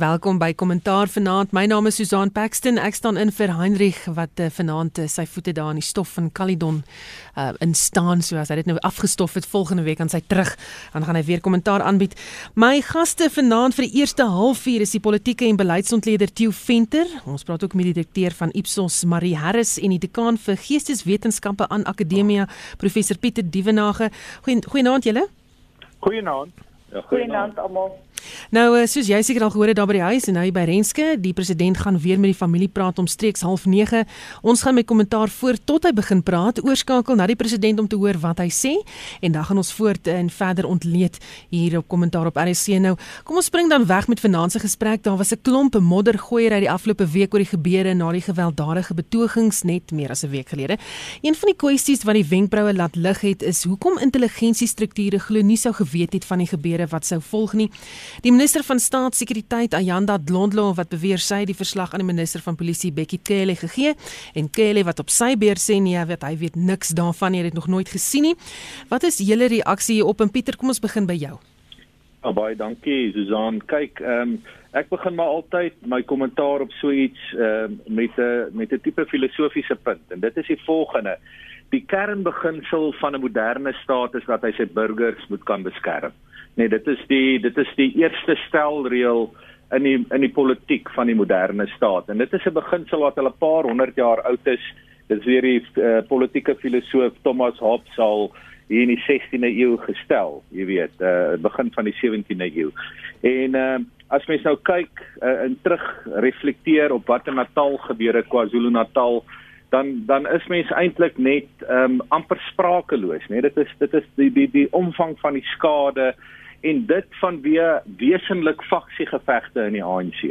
Welkom by Kommentaar vanaand. My naam is Susan Paxton. Ek staan in vir Heinrich wat uh, vanaand uh, sy voete daar in die stof van Caledon uh, in staan. So as hy dit nou afgestof het volgende week aan sy terug, dan gaan hy weer kommentaar aanbied. My gaste vanaand vir die eerste halfuur is die politieke en beleidsontleder Theo Venter. Ons praat ook met die direkteur van Ipsos, Marie Harris en die dekaan vir Geesteswetenskappe aan Akademia, professor Pieter Dievenage. Goeienaand julle. Goeienaand. Ja, goeienaand almal. Nou eh, soos jy seker al gehoor het daar by die huis en nou by Renske, die president gaan weer met die familie praat om streeks 09:30. Ons gaan met kommentaar voor tot hy begin praat, oorskakel na die president om te hoor wat hy sê en dan gaan ons voort en verder ontleed hier op kommentaar op RC nou. Kom ons spring dan weg met vanaand se gesprek. Daar was 'n klomp moddergooier uit die afgelope week oor die gebeure na die gewelddadige betogings net meer as 'n week gelede. Een van die kwessies wat die wenkbroue laat lig het is hoekom intelligensiestrukture glo nie sou geweet het van die gebeure wat sou volg nie. Die minister van staatssekuriteit Ayanda Dlondlo wat beweer sy die verslag aan die minister van polisie Bekkie Cele gegee en Cele wat op sy beurt sê nee, weet hy weet niks daarvan nie, hy het nog nooit gesien nie. Wat is julle reaksie hierop en Pieter, kom ons begin by jou. Oh, baie dankie Susan. Kyk, ehm um, ek begin maar altyd my kommentaar op so iets ehm uh, met 'n met 'n tipe filosofiese punt en dit is die volgende: Die kernbeginsel van 'n moderne staat is dat hy sy burgers moet kan beskerm. Nee, dit is die dit is die eerste stelreël in die in die politiek van die moderne staat. En dit is 'n beginsel wat al 'n paar honderd jaar oud is. Dit is weer die uh, politieke filosoof Thomas Hobbes al hier in die 16de eeu gestel, jy weet, uh begin van die 17de eeu. En uh as mens nou kyk uh, en terug reflekteer op wat in Natal gebeur het, KwaZulu-Natal, dan dan is mens eintlik net um amper sprakeloos, nee, dit is dit is die die die omvang van die skade en dit vanweë wesenlik faksiegevegte in die ANC.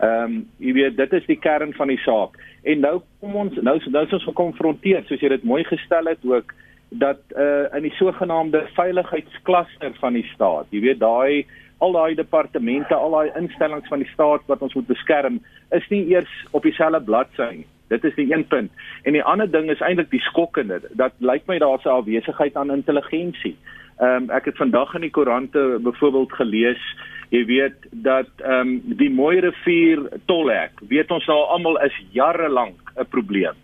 Ehm um, jy weet dit is die kern van die saak. En nou kom ons nou nou is ons gekonfronteer soos jy dit mooi gestel het ook dat uh in die sogenaamde veiligheidsklaster van die staat. Jy weet daai al daai departemente, al daai instellings van die staat wat ons moet beskerm, is nie eers op dieselfde bladsy nie. Dit is die een punt. En die ander ding is eintlik die skokkende. Dat lyk my daar's 'n afwesigheid aan intelligensie. Ehm um, ek het vandag in die koerante byvoorbeeld gelees, jy weet dat ehm um, die mooi rivier tolhek, weet ons nou almal is jare lank 'n probleem.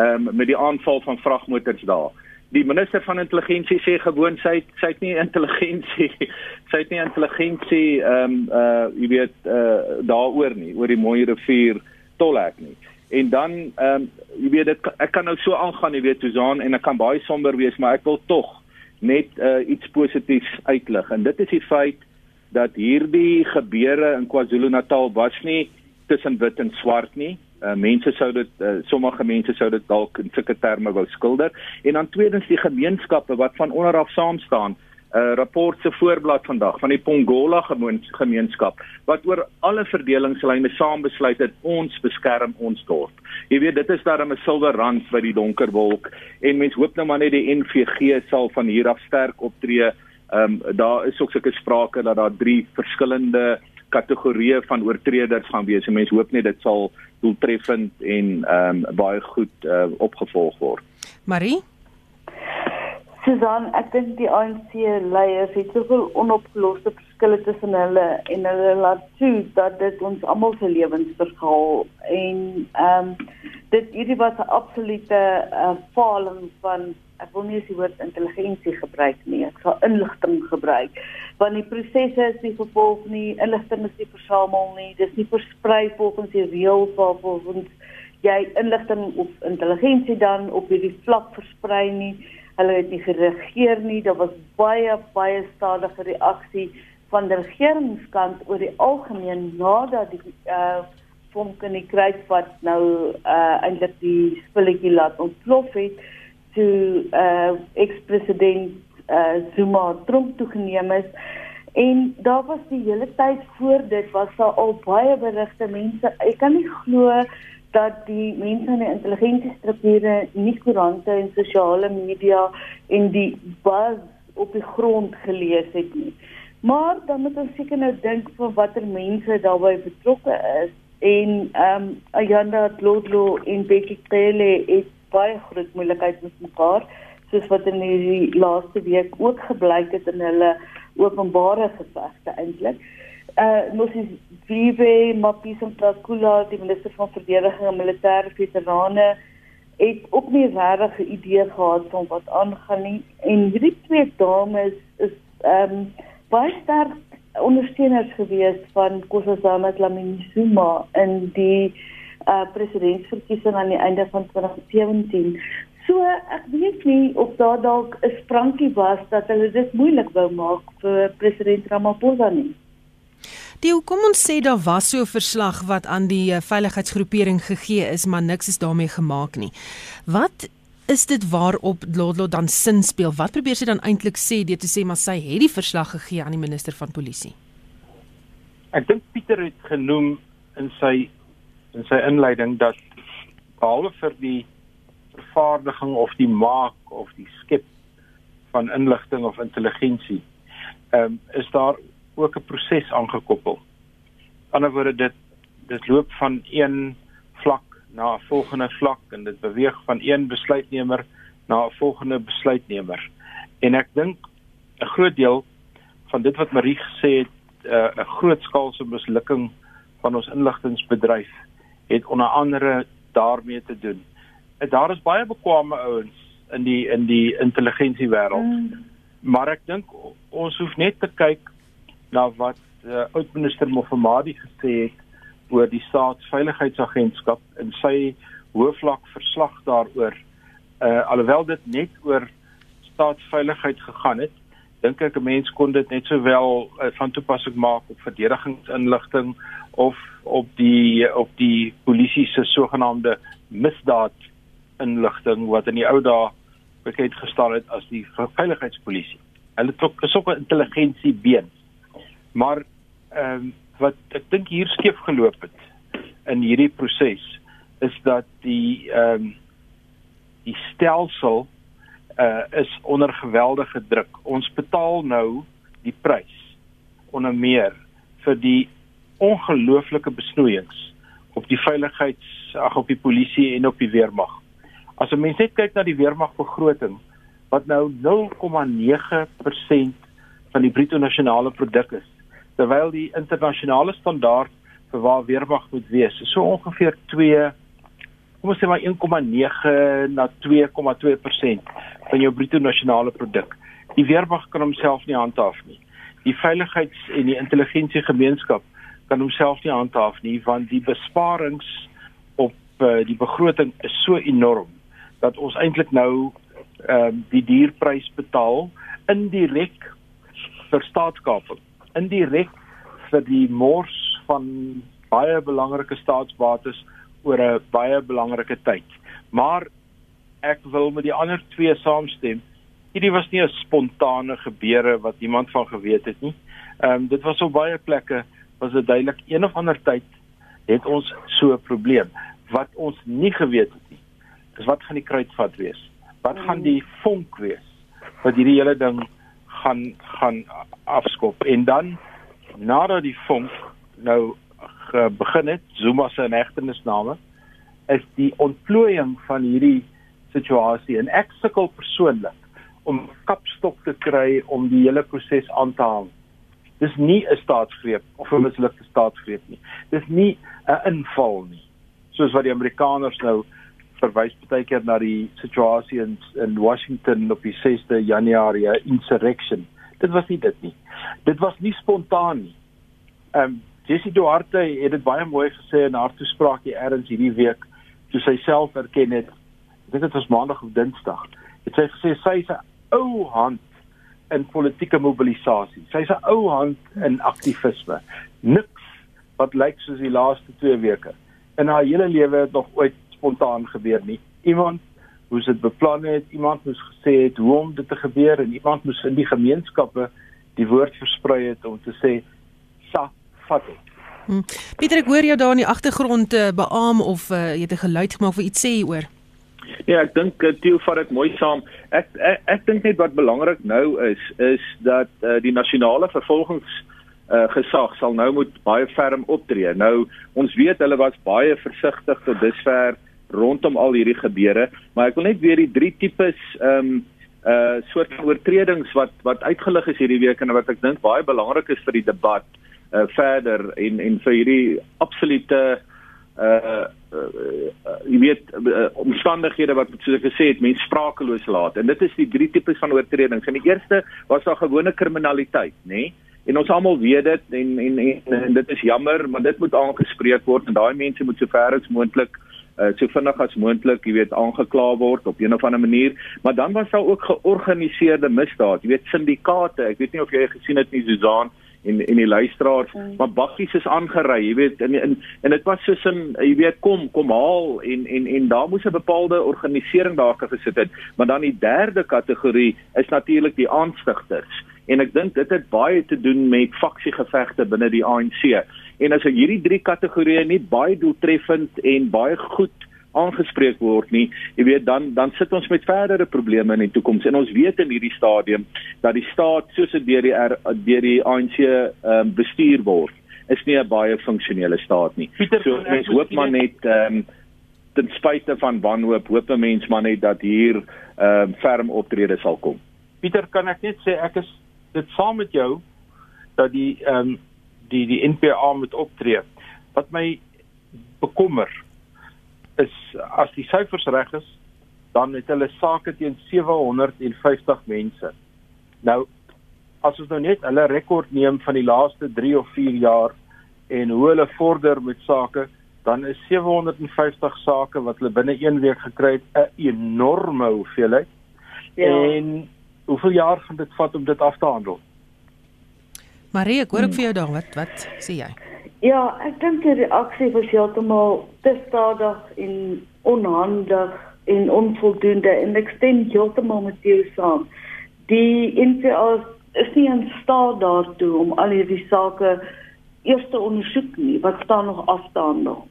Ehm um, met die aanval van vragmotors daar. Die minister van intelligensie sê gewoon sy sy het nie intelligensie sy het nie intelligensie ehm um, uh jy weet uh daaroor nie oor die mooi rivier tolhek nie. En dan ehm um, jy weet dit ek kan nou so aangaan jy weet Susan en ek kan baie somber wees maar ek wil tog net uh, iets positiefs uitlig en dit is die feit dat hierdie gebeure in KwaZulu-Natal was nie tussen wit en swart nie. Uh, mense sou dit uh, sommige mense sou dit dalk in sulke terme wou skilder en dan tweedens die gemeenskappe wat van onder af saam staan uh, rapport se voorblad vandag van die Pongola gemeenskap wat oor alle verdelingslyne saam besluit het ons beskerm ons dorp. Jy weet dit is daarom 'n silwer rand by die donker wolk en mens hoop nou maar net die NVG sal van hier af sterk optree. Ehm um, daar is ook sulke sprake dat daar drie verskillende kategorieë van oortreders gaan wees. Mense hoop net dit sal doeltreffend en ehm um, baie goed uh, opgevolg word. Marie Susan, ek dink die ANC leiers het soveel onopgeloste verskille tussen hulle en hulle laat toe dat dit ons almal se lewens vergaal. En ehm um, dit hierdie was 'n absolute uh, faling van ek wil nie die woord intelligensie gebruik nie, ek sal inligting gebruik. Want die prosesse is nie gevolg nie, inligting is nie versamel nie, dis nie versprei volgens die reëls waarvolgens jy inligting of intelligensie dan op hierdie vlak versprei nie hulle het nie gereageer nie. Daar was baie baie stadige reaksie van die regeringskant oor die algemeen nadat die uh vonk in die kruis wat nou uh eintlik die spulletjie laat ontplof het toe uh ex-president uh Zuma Trump toegeneem is en daar was die hele tyd voor dit was daar al baie berigte mense ek kan nie glo dat die mense in die intelligensiestrukture nie koerante en sosiale media en die buzz op die grond gelees het nie. Maar dan moet ons seker nou dink van watter mense daarbey betrokke is en ehm um, Ayanda Dlodlo en Bekkie Cele het baie groot moeilikheid met mekaar soos wat in die laaste week ook gebleik het in hulle openbare gevegte eintlik. Uh Moses Vive Mapisa Takula die minister van verdediging en militêre veterane het ook nie regtig 'n idee gehad van wat aangaan nie en hierdie twee dames is ehm um, baie sterk ondersteuners gewees van Nkosazana Dlamini-Zuma in die uh presidentsverkiesing aan die einde van 2017. So ek weet nie of daar dalk 'n sprankie was dat hulle dit moeilik wou maak vir president Ramaphosa nie. Die kom ons sê daar was so 'n verslag wat aan die uh, veiligheidsgroepering gegee is, maar niks is daarmee gemaak nie. Wat is dit waarop Lodlo dan sin speel? Wat probeer sy dan eintlik sê deur te sê maar sy het die verslag gegee aan die minister van polisie? Ek dink Pieter het genoem in sy in sy inleiding dat behalwe vir die vervaardiging of die maak of die skep van inligting of intelligensie, ehm um, is daar ook 'n proses aangekoppel. Aan die ander woorde dit dit loop van een vlak na 'n volgende vlak en dit beweeg van een besluitnemer na 'n volgende besluitnemer. En ek dink 'n groot deel van dit wat Marie gesê het, eh, 'n uh, groot skaalse mislukking van ons inligtingbedryf het onder andere daarmee te doen. En daar is baie bekwame ouens in die in die intelligensie wêreld. Mm. Maar ek dink ons hoef net te kyk na wat uh, oud-minister Mofamadi gesê het oor die staatsveiligheidsagentskap en sy hoofvlak verslag daaroor. Uh alhoewel dit net oor staatsveiligheid gegaan het, dink ek 'n mens kon dit net sowel uh, van toepassing maak op verdedigingsinligting of op die op die polisie se sogenaamde misdaad inligting wat in die ou dae bekend gestaan het as die veiligheidspolisie. Hulle het ook 'n soort intelligensie been. Maar ehm um, wat ek dink hier skeef geloop het in hierdie proses is dat die ehm um, die stelsel uh is onder geweldige druk. Ons betaal nou die prys onder meer vir die ongelooflike besnoeiings op die veiligheids ag op die polisie en op die weermag. As 'n mens net kyk na die weermagbegroting wat nou 0,9% van die bruto nasionale produk is, terwyl die internasionale standaard vir waar weermag moet wees, so ongeveer 2 kom ons sê maar 1,9 na 2,2% van jou bruto nasionale produk. Die weermag kan homself nie handhaaf nie. Die veiligheids- en die intelligensiegemeenskap kan homself nie handhaaf nie want die besparings op uh, die begroting is so enorm dat ons eintlik nou ehm uh, die dierprys betaal indirek vir staatskaping indirek vir die mors van baie belangrike staatsbates oor 'n baie belangrike tyd maar ek wil met die ander twee saamstem hierdie was nie 'n spontane gebeure wat iemand van geweet het nie ehm um, dit was op baie plekke was dit duidelik een of ander tyd het ons so 'n probleem wat ons nie geweet het nie. Dis wat gaan die kruitvat wees? Wat gaan die vonk wees wat hierdie hele ding gaan gaan afskop en dan nadat die vonk nou begin het, Zuma se negtenisname is die ontplooiing van hierdie situasie en ek sukkel persoonlik om kapstok te kry om die hele proses aan te hang dis nie 'n staatsgreep of 'n mislukte staatsgreep nie. Dis nie 'n inval nie. Soos wat die Amerikaners nou verwys baie keer na die situasie in in Washington op die 6de Januarie insurrection. Dit was nie dit nie. Dit was nie spontaan nie. Ehm um, Jessie Duarte het dit baie mooi gesê in haar toespraakie eers hierdie week toe sy self erken het. Dit was maandag of dinsdag. Het sy gesê sy is 'n ou hand in politieke mobilisasie. Sy's 'n ou hand in aktivisme. Niks wat lyk soos die laaste 2 weke. In haar hele lewe het nog ooit spontaan gebeur nie. Iemand moes dit beplan het, iemand moes gesê het hoe om dit te gebeur en iemand moes in die gemeenskappe die woord versprei het om te sê sa vat dit. Hm. Pieter ek hoor jou daar in die agtergrond uh, beam of uh, jy het 'n geluid gemaak of iets sê oor. Ja, ek dink uh, Theo vat dit mooi saam. Ek ek, ek dink net wat belangrik nou is is dat uh, die nasionale vervolgings uh, gesag sal nou moet baie ferm optree. Nou ons weet hulle was baie versigtig tot dusver rondom al hierdie gebeure, maar ek wil net weer die drie tipes ehm um, uh soort oortredings wat wat uitgelig is hierdie week en wat ek dink baie belangrik is vir die debat uh, verder en en vir hierdie absolute uh uh, uh jy weet uh, omstandighede wat soos ek gesê het mense sprakeloos laat en dit is die drie tipes van oortredings. In die eerste was daar gewone kriminaliteit, nê? Nee? En ons almal weet dit en, en en en dit is jammer, maar dit moet aangespreek word en daai mense moet so ver as moontlik uh so vinnig as moontlik, jy weet, aangekla word op een of ander manier. Maar dan was daar ook georganiseerde misdaad, jy weet, syndikaate. Ek weet nie of jy gesien het nie, Susan, en en die luisteraars mm. maar bakkies is aangery jy weet en en en dit was soos 'n jy weet kom kom haal en en en daar moes 'n bepaalde organisering daar gesit het maar dan die derde kategorie is natuurlik die aanstigters en ek dink dit het baie te doen met faksiegevegte binne die ANC en as hierdie drie kategorieë nie baie doeltreffend en baie goed aangespreek word nie, jy weet dan dan sit ons met verdere probleme in die toekoms en ons weet in hierdie stadium dat die staat soos dit deur die deur die ANC ehm um, bestuur word, is nie 'n baie funksionele staat nie. Pieter, so mens hoop maar net ehm um, ten spyte van wanhoop, hoop 'n mens maar net dat hier ehm um, ferm optrede sal kom. Pieter, kan ek net sê ek is dit saam met jou dat die ehm um, die die NPA moet optree. Wat my bekommer is as die syfers reg is, dan het hulle sake teen 750 mense. Nou as ons nou net hulle rekord neem van die laaste 3 of 4 jaar en hoe hulle vorder met sake, dan is 750 sake wat hulle binne 1 week gekry het 'n enorme hoeveelheid. Ja. En hoeveel jaar gaan dit vat om dit af te handel? Marie, ek hoor ook vir jou daar wat wat sê jy? Ja, ek dink die reaksie was heeltemal te stadig en onhandig en onvoldoende en ek stem heeltemal met jou saam. Die NPA is nie in staat daartoe om al hierdie sake eers te ondersoek nie, wat staan nog afstaan nog.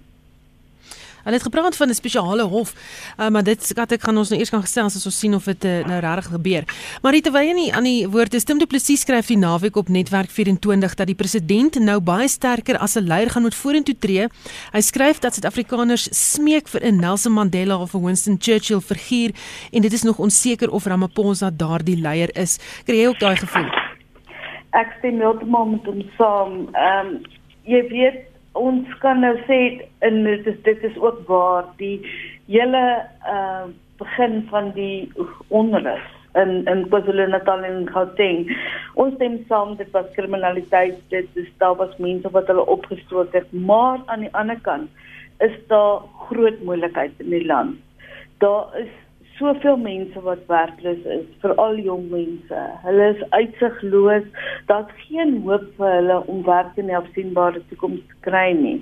Hulle het gepraat van 'n spesiale hof, uh, maar dit skat ek gaan ons nou eers kan gestel as ons sien of dit uh, nou regtig gebeur. Maar terwyl nie aan die woord is, Tim Du Plessis skryf die naweek op Netwerk 24 dat die president nou baie sterker as 'n leier gaan moet vorentoe tree. Hy skryf dat Suid-Afrikaners smeek vir 'n Nelson Mandela of 'n Winston Churchill figuur en dit is nog onseker of Ramaphosa daardie leier is. Kry jy ook daai gevoel? Ek stem heeltemal met hom saam. Ehm um, jy weet ons kan nou sê en dit is dit is ook waar die hele uh begin van die onrus in in KwaZulu-Natal en Gauteng. Ons stem saam dit was kriminaliteit, dit is daar was mense wat hulle opgestoot het, maar aan die ander kant is daar groot moeilikheid in die land. Daar is soveel mense wat werkloos is, veral jong mense. Hulle is uitsigloos. Daar's geen hoop vir hulle om werk in 'n afsienbare toekoms te kry nie.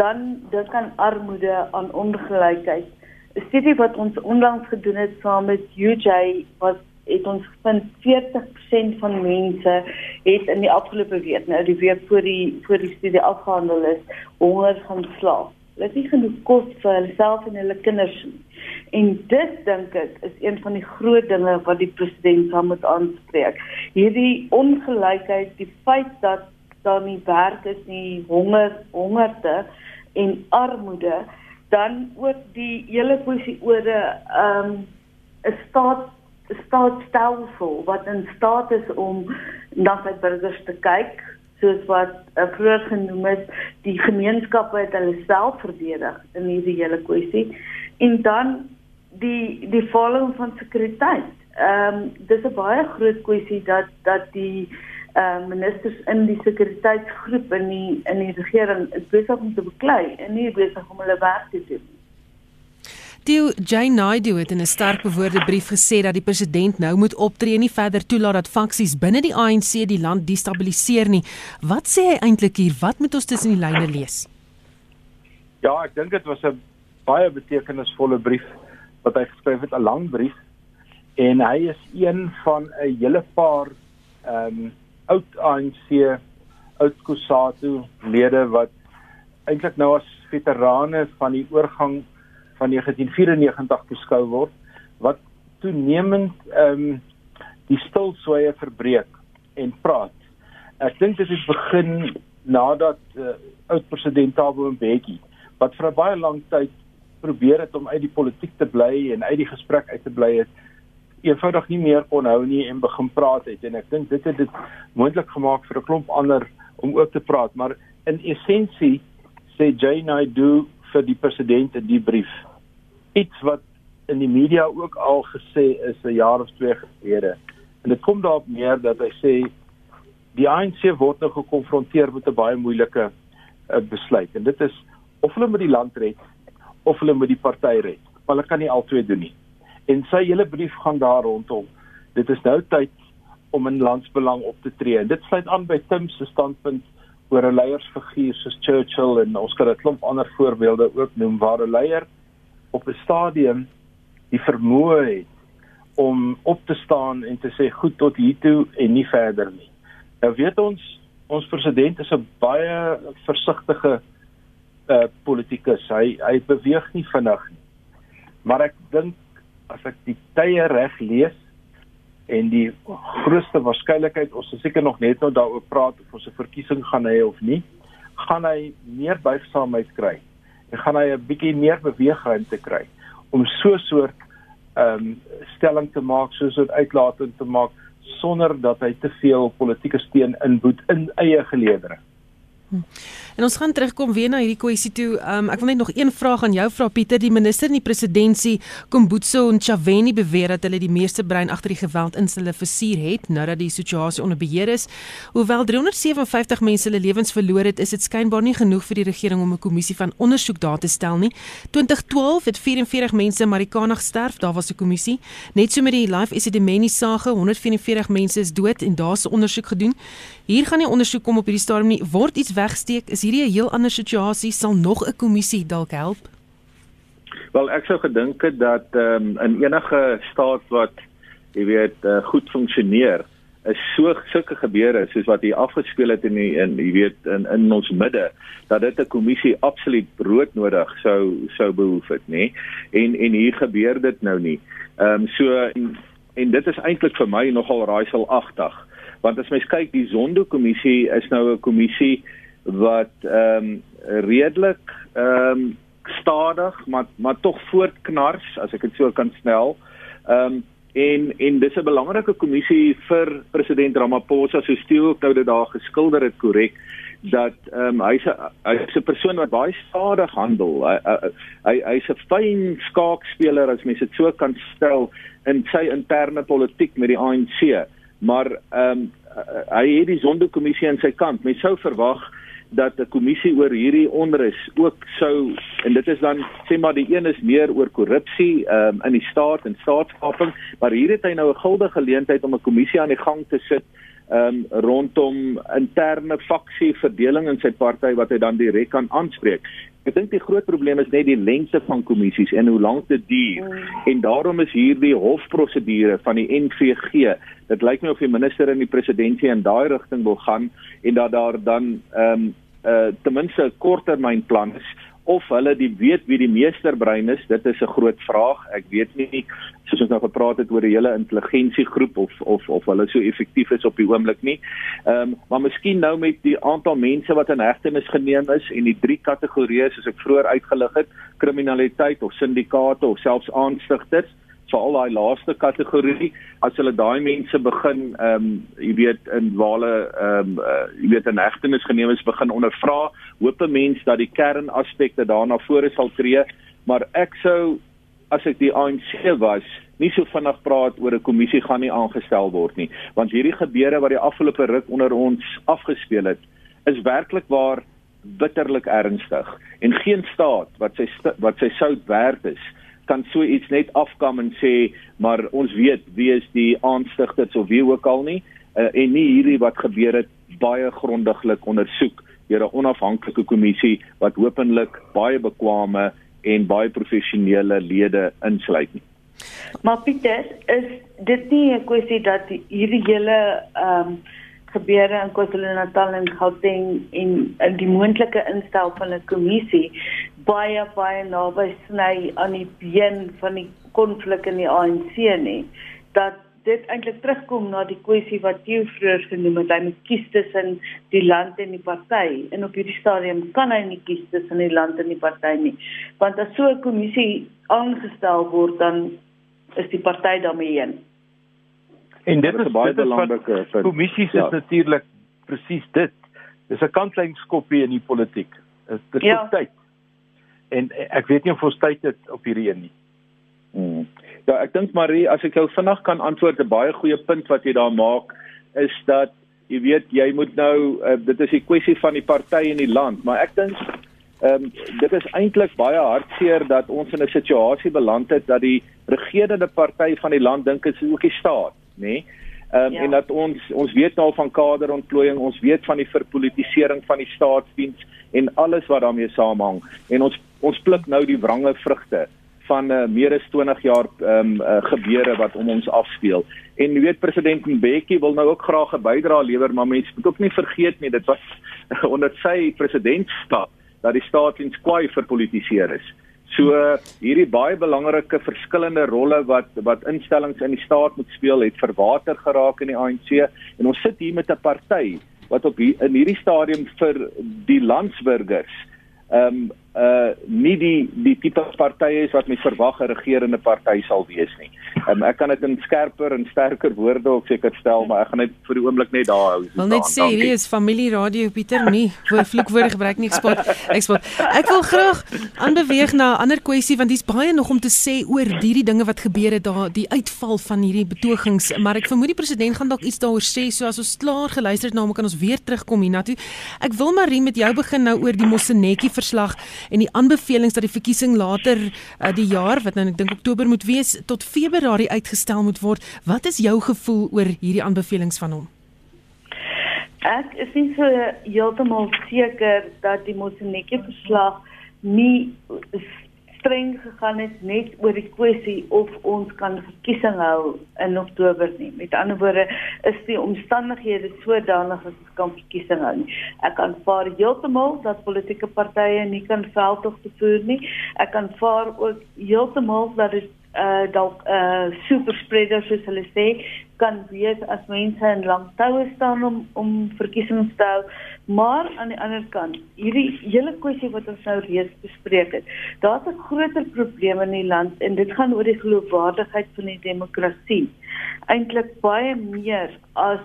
Dan dit kan armoede aan ongelykheid. 'n Studie wat ons onlangs gedoen het saam met UJ wat het ons gevind 40% van mense het in die afgelope week, nou die week voor die voor die studie afgehandel is, honger gaan slaap. Hulle het nie genoeg kos vir hulself en hulle kinders nie. En dit dink ek is een van die groot dinge wat die president sal moet aanspreek. Hierdie ongelykheid, die feit dat daar nie werk is nie, honger, hongerte en armoede, dan ook die hele kwessie oor 'n ehm 'n staat staatsstelsel wat in staat is om na sy burgers te kyk soos wat uh, vroeër genoem is die gemeenskappe het hulle self verdedig in hierdie hele kwessie en dan die die volging van sekuriteit. Ehm um, dis 'n baie groot kwessie dat dat die ehm uh, ministers in die sekuriteitsgroep in die in die regering besig om te beklei en nie besig om hulle werk te doen. Die Jane Naidu het in 'n sterk bewoorde brief gesê dat die president nou moet optree en nie verder toelaat dat faksies binne die ANC die land destabiliseer nie. Wat sê hy eintlik hier? Wat moet ons tussen die lyne lees? Ja, ek dink dit was 'n baie betekenisvolle brief wat hy geskryf het, 'n lang brief en hy is een van 'n hele paar ehm um, oud ANC oud Kusatu lede wat eintlik nou as veterane van die oorgang van 1994 beskou word wat toenemend ehm um, die stilswye verbreek en praat. Ek dink dit het begin nadat uh, oud president Thabo Mbeki wat vir baie lang tyd probeer het om uit die politiek te bly en uit die gesprek uit te bly het eenvoudig nie meer kon hou nie en begin praat het en ek dink dit het dit moontlik gemaak vir 'n klomp ander om ook te praat, maar in essensie sê Jay Naidoo vir die president in die brief iets wat in die media ook al gesê is 'n jaar of twee gelede. En dit kom daarop neer dat hy sê die ANC word nou gekonfronteer met 'n baie moeilike uh, besluit en dit is of hulle met die land red of hulle met die party red. Maar hulle kan nie albei doen nie. En sy hele brief gaan daar rondom. Dit is nou tyd om in landsbelang op te tree. En dit sluit aan by Tim se standpunt oor 'n leiersfiguur soos Churchill en ons kan 'n klomp ander voorbeelde ook noem waar 'n leier op 'n stadium die vermoë het om op te staan en te sê goed tot hier toe en nie verder nie. Nou weet ons ons president is 'n baie versigtige uh politikus. Hy hy beweeg nie vinnig nie. Maar ek dink as ek die tye reg lees en die grootste waarskynlikheid ons is seker nog net nou daaroor praat of ons 'n verkiesing gaan hê of nie, gaan hy meer buigsaamheid kry gaan hy 'n bietjie meer beweegruimte kry om so 'n soort ehm um, stelling te maak soos 'n uitlating te maak sonder dat hy te veel politieke steun inboet in eie geleedere. Hm. En ons gaan terugkom weer na hierdie kwessie toe. Um, ek wil net nog een vraag aan jou vra Pieter. Die minister in die presidentskap, Kombutso Ntshavheni beweer dat hulle die meeste brein agter die geweld in hulle versuur het nou dat die situasie onder beheer is. Hoewel 357 mense hulle lewens verloor het, is dit skynbaar nie genoeg vir die regering om 'n kommissie van ondersoek daar te stel nie. 2012 het 44 mense in Marikana gesterf, daar was 'n kommissie. Net so met die Life Esidimeni saga, 144 mense is dood en daar's 'n ondersoek gedoen. Hier gaan nie ondersoek kom op hierdie stadium nie. Word iets wegsteek? Is hierdie 'n heel ander situasie? Sal nog 'n kommissie dalk help? Wel, ek sou gedink het dat ehm um, in enige staat wat jy weet uh, goed funksioneer, is so sulke gebeure soos wat hier afgespeel het in die, in jy weet in in ons midde dat dit 'n kommissie absoluut broodnodig sou sou behoef het, nê? En en hier gebeur dit nou nie. Ehm um, so en, en dit is eintlik vir my nogal raaiselagtig want as mens kyk die Zondo kommissie is nou 'n kommissie wat ehm um, redelik ehm um, stadig maar maar tog voortknars as ek dit so kan snel. Ehm um, en en dis 'n belangrike kommissie vir president Ramaphosa so steel ook nou dit daar geskilder het korrek dat ehm um, hy's 'n hy's 'n persoon wat baie stadig handel. Hy hy hy's 'n fyn skaakspeler as mens dit so kan stel in sy interne politiek met die ANC. Maar ehm um, hy het die sondekommissie aan sy kant. Mens sou verwag dat 'n kommissie oor hierdie onrus ook sou en dit is dan sê maar die een is meer oor korrupsie um, in die staat en staatskaping maar hier het hy nou 'n guldige geleentheid om 'n kommissie aan die gang te sit um, rondom interne faksie verdeling in sy party wat hy dan direk kan aanspreek Ek dink die groot probleem is net die lengte van kommissies en hoe lank dit duur. Mm. En daarom is hierdie hofprosedure van die NVG. Dit lyk my of die minister en die president in daai rigting wil gaan en dat daar dan ehm um, uh ten minste 'n korttermynplan is of hulle die weet wie die meesterbrein is, dit is 'n groot vraag. Ek weet nie soos ons nou gepraat het oor die hele intelligensiegroep of of of hulle so effektief is op die oomblik nie. Ehm um, maar miskien nou met die aantal mense wat in hegtenis geneem is en die drie kategorieë soos ek vroeër uitgelig het, kriminaliteit of syndikaate of selfs aanstigters veral daai laaste kategorie as hulle daai mense begin ehm um, jy weet in wale ehm um, uh, jy weet in hegtenis geneem is begin ondervra hoop 'n mens dat die kernaspekte daarna vore sal tree. Maar ek sou as ek die ANC was nie so vinnig praat oor 'n kommissie gaan nie aangestel word nie. Want hierdie gebeure wat die afgelope ruk onder ons afgespeel het is werklik waar bitterlik ernstig. En geen staat wat sy wat sy sout werd is kan so iets net afkam en sê maar ons weet wie is die aanstigters of wie ook al nie uh, en nie hierdie wat gebeur het baie grondiglik ondersoek deur 'n onafhanklike kommissie wat hopelik baie bekwame en baie professionele lede insluit nie. Maar Pieter, is dit nie 'n kwessie dat hierdie hele ehm um, gebeure in KwaZulu-Natal en Gauteng en, en die moontlike instel van 'n kommissie baie baie naby sny aan die been van die konflik in die ANC nie dat dit eintlik terugkom na die kwessie wat jy vroeër genoem het hy moet kies tussen die land en die party en op hierdie stadium kan hy nie kies tussen die land en die party nie want as so 'n kommissie aangestel word dan is die party daarmee heen en dit is baie belangrike kommissies ja. is natuurlik presies dit dis 'n kantlynskoppie in die politiek. Dit is ja. tyd. En ek weet nie of ons tyd het op hierdie een nie. Hmm. Ja, ek dink Marie, as ek jou vinnig kan antwoord 'n baie goeie punt wat jy daar maak, is dat jy weet jy moet nou uh, dit is 'n kwessie van die party in die land, maar ek dink ehm um, dit is eintlik baie hartseer dat ons in 'n situasie beland het dat die regerende party van die land dink dit is ook die staat, nê? Nee? Ehm um, ja. en dat ons ons weet nou van kaderontplooiing, ons weet van die verpolitisering van die staatsdiens en alles wat daarmee saamhang en ons ons pluk nou die wrange vrugte van uh, meer as 20 jaar ehm um, uh, gebeure wat om ons afspeel. En jy weet president Mbeki wil nou ook graag 'n bydrae lewer, maar mense moet ook nie vergeet nie, dit was onder sy presidentskap dat die staatsdiens kwai verpolitiseer is. So hierdie baie belangrike verskillende rolle wat wat instellings in die staat moet speel, het verwater geraak in die ANC en ons sit hier met 'n party wat op hier, in hierdie stadium vir die landsburgers ehm um, uh nie die die tipe partye is wat mens verwag 'n regerende party sal wees nie. Um, ek kan dit in skerper en sterker woorde ook seker stel, maar ek gaan net vir die oomblik net daar hou. Wil net sê hier is familie radio Pieter nie vir vloekwoorde gebruik nie eksport. Eksport. Ek wil graag aanbeweeg na 'n ander kwessie want dis baie nog om te sê oor hierdie dinge wat gebeur het daar, die uitval van hierdie betogings, maar ek vermoed die president gaan dalk iets daaroor sê, so as ons klaar geluister het na hom kan ons weer terugkom hiernatoe. Ek wil Marie met jou begin nou oor die Mosenetjie verslag en die aanbevelings dat die verkiesing later uh, die jaar wat nou ek dink Oktober moet wees tot Februarie uitgestel moet word. Wat is jou gevoel oor hierdie aanbevelings van hom? Ek is nie so heeltemal seker dat die Mosenetjie verslag nie streng gegaan het net oor die kwessie of ons kan verkiesing hou in Oktober nie. Met ander woorde, is die omstandighede sodanig dat ons kan verkiesing hou nie. Ek kan vaar heeltemal dat politieke partye nie kan veldtogte voer nie. Ek kan vaar ook heeltemal dat dit uh dalk uh super spreaders soos hulle sê kan wees as mense in lang toue staan om om verkiesings te hou. Maar aan die ander kant hierdie hele kwessie wat ons nou reeds bespreek het daar's 'n groter probleem in die land en dit gaan oor die geloofwaardigheid van die demokrasie. Eintlik baie meer as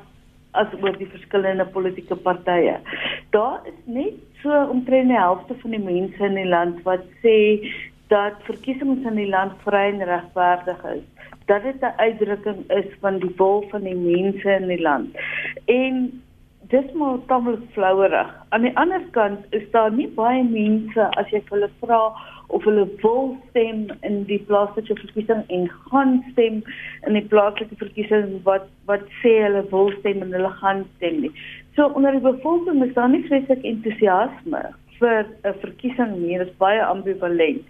as oor die verskillende politieke partye. Daar is net so omtrent die helfte van die mense in die land wat sê dat verkiesings in die land vry en regverdig is. Dat dit 'n uitdrukking is van die wil van die mense in die land. En dis maar tamelik flouerig. Aan die ander kant is daar nie baie mense as jy hulle vra of hulle wil stem in die plaaslike verkiesing en gaan stem in die plaaslike verkiesing wat wat sê hulle wil stem en hulle gaan stem nie. So onder die bevolking is daar nie vreeslik entoesiasme vir 'n verkiesing nie, dit is baie ambivalent.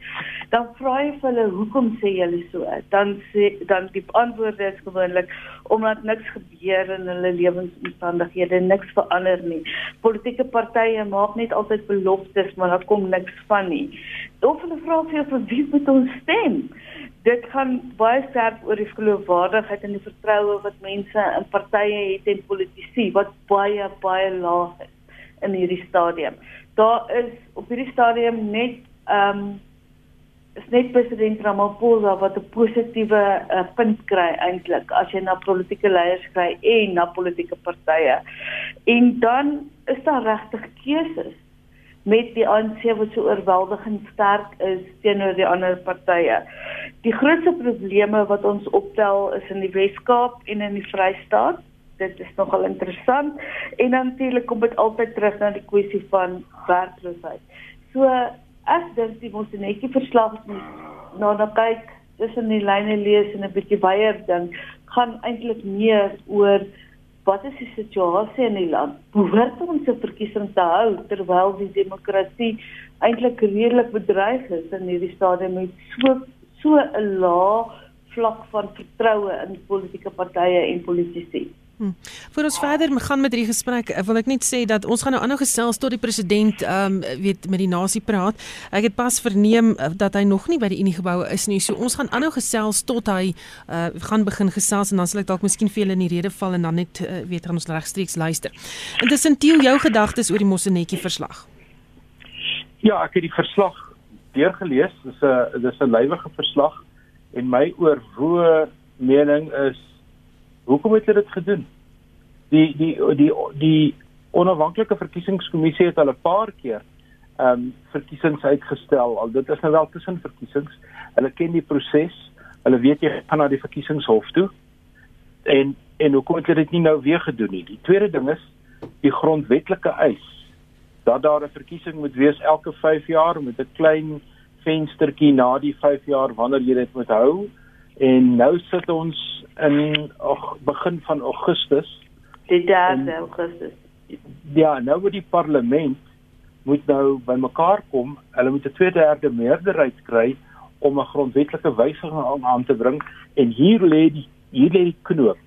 Dan vra jy vir hulle hoekom sê julle so? Dan sê dan die antwoord is gewoonlik omdat niks gebeur in hulle lewensomstandighede, niks verander nie. Politieke partye maak net altyd beloftes, maar daar kom niks van nie. Of hulle vra vir vir wie moet ons stem? Dit gaan baie sterk oor die geloofwaardigheid en die vertroue wat mense in partye het en politici wat baie baie laag is in hierdie stadium daar is op hierdie stadium net ehm um, is net president Ramaphosa wat 'n positiewe uh, punt kry eintlik as jy na politieke leiers kry en na politieke partye. En dan is daar regtig keuses met die ANC wat so oorweldigend sterk is teenoor die ander partye. Die grootste probleme wat ons optel is in die Wes-Kaap en in die Vrystaat dit is nogal interessant en natuurlik kom dit altyd terug na die kwessie van werkloosheid. So ek dink die Mosenetjie verslag moet nou na kyk tussen die lyne lees en 'n bietjie baie dink gaan eintlik meer oor wat is die situasie in die land? Behoort ons 'n verkiesing te hou terwyl die demokrasie eintlik redelik bedreig is in hierdie stadium met so so 'n lae vlak van vertroue in politieke partye en politici? Hmm. Voor ons verder gaan met hierdie gesprek, wil ek net sê dat ons gaan nou aanhou gesels tot die president ehm um, weet met die nasie praat. Ek het pas verneem uh, dat hy nog nie by die Unie geboue is nie. So ons gaan aanhou gesels tot hy uh, gaan begin gesels en dan sal ek dalk miskien vir julle in die rede val en dan net uh, weet gaan ons regstreeks luister. Intussen Tieu jou gedagtes oor die Mosenetjie verslag. Ja, ek het die verslag deurgelees. Dis 'n dis 'n lywige verslag en my oorwoe mening is hoekom het hulle dit gedoen? Die die die die onafhanklike verkiesingskommissie het al 'n paar keer ehm um, verkiesings uitgestel. Al dit is nou wel tussen verkiesings. Hulle ken die proses. Hulle weet jy gaan na die verkiesingshof toe. En en hoekom het hulle dit nie nou weer gedoen nie? Die tweede ding is die grondwetlike eis dat daar 'n verkiesing moet wees elke 5 jaar met 'n klein venstertjie na die 5 jaar wanneer jy dit moet hou. En nou sit ons in ag begin van Augustus. Die 3 Augustus. Ja, nou word die parlement moet nou bymekaar kom. Hulle moet 'n tweederde meerderheid kry om 'n grondwetlike wysiging aan, aan te bring en hier lê die hier lê die knoop.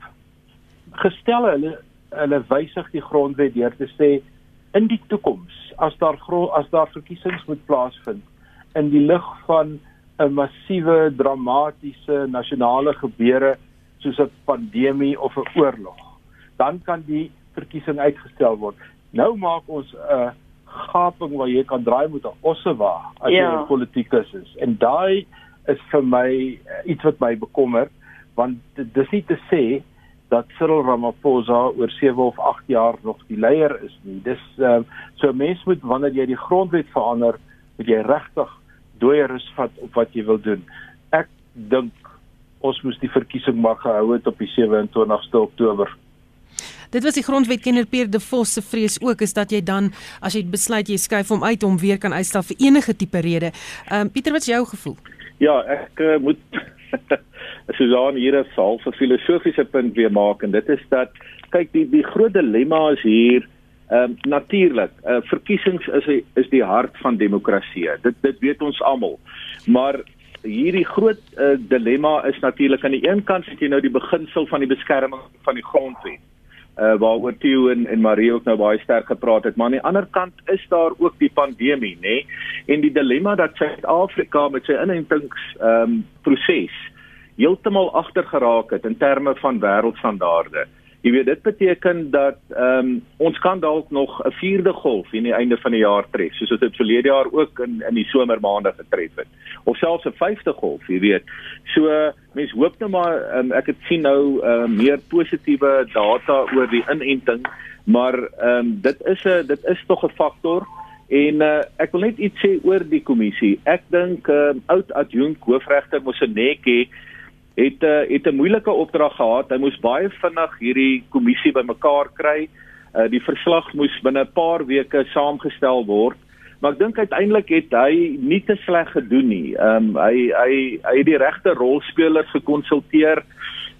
Gestel hulle hulle wysig die grondwet deur te sê in die toekoms as daar as daar verkiesings moet plaasvind in die lig van 'n massiewe dramatiese nasionale gebeure soos 'n pandemie of 'n oorlog dan kan die verkiesing uitgestel word nou maak ons 'n uh, gaping waar jy kan draai met 'n ossewa as ja. jy 'n politikus is en daai is vir my uh, iets wat my bekommer want dis nie te sê dat Cyril Ramaphosa oor 7 of 8 jaar nog die leier is nie. Dis uh, so mens moet wanneer jy die grondwet verander, moet jy regtig dooie rus vat op wat jy wil doen. Ek dink ons moes die verkiesing maar gehou het op die 27ste Oktober. Dit was die grondwetkenner Pierre De Vos se vrees ook is dat jy dan as jy besluit jy skuif hom uit om weer kan uitstel vir enige tipe rede. Ehm um, Pieter, wat is jou gevoel? Ja, ek uh, moet Susan hier 'n half 'n filosofiese punt weer maak en dit is dat kyk die die groot dilemma is hier ehm um, natuurlik uh, verkiesings is is die hart van demokrasie. Dit dit weet ons almal. Maar hierdie groot uh, dilemma is natuurlik aan die een kant het jy nou die beginsel van die beskerming van die grondwet. Uh waaroor Theo en en Marie ook nou baie sterk gepraat het, maar aan die ander kant is daar ook die pandemie, nê? Nee? En die dilemma dat Suid-Afrika met sy inentings ehm um, proses heeltemal agter geraak het in terme van wêreldstandaarde. Jy weet dit beteken dat ehm um, ons kan dalk nog 'n vierde golf in die einde van die jaar tref, soos dit verlede jaar ook in in die somermaande getref het. Of selfs 'n vyfde golf, jy weet. So mense hoop nou maar um, ek het sien nou uh, meer positiewe data oor die inenting, maar ehm um, dit is 'n dit is tog 'n faktor En uh, ek wil net iets sê oor die kommissie. Ek dink uh, oud adjunk hoofregter Moseneke het uh, het 'n moeilike opdrag gehad. Hy moes baie vinnig hierdie kommissie bymekaar kry. Uh, die verslag moes binne 'n paar weke saamgestel word. Maar ek dink uiteindelik het hy nie te sleg gedoen nie. Ehm um, hy hy hy het die regte rolspelers gekonsulteer.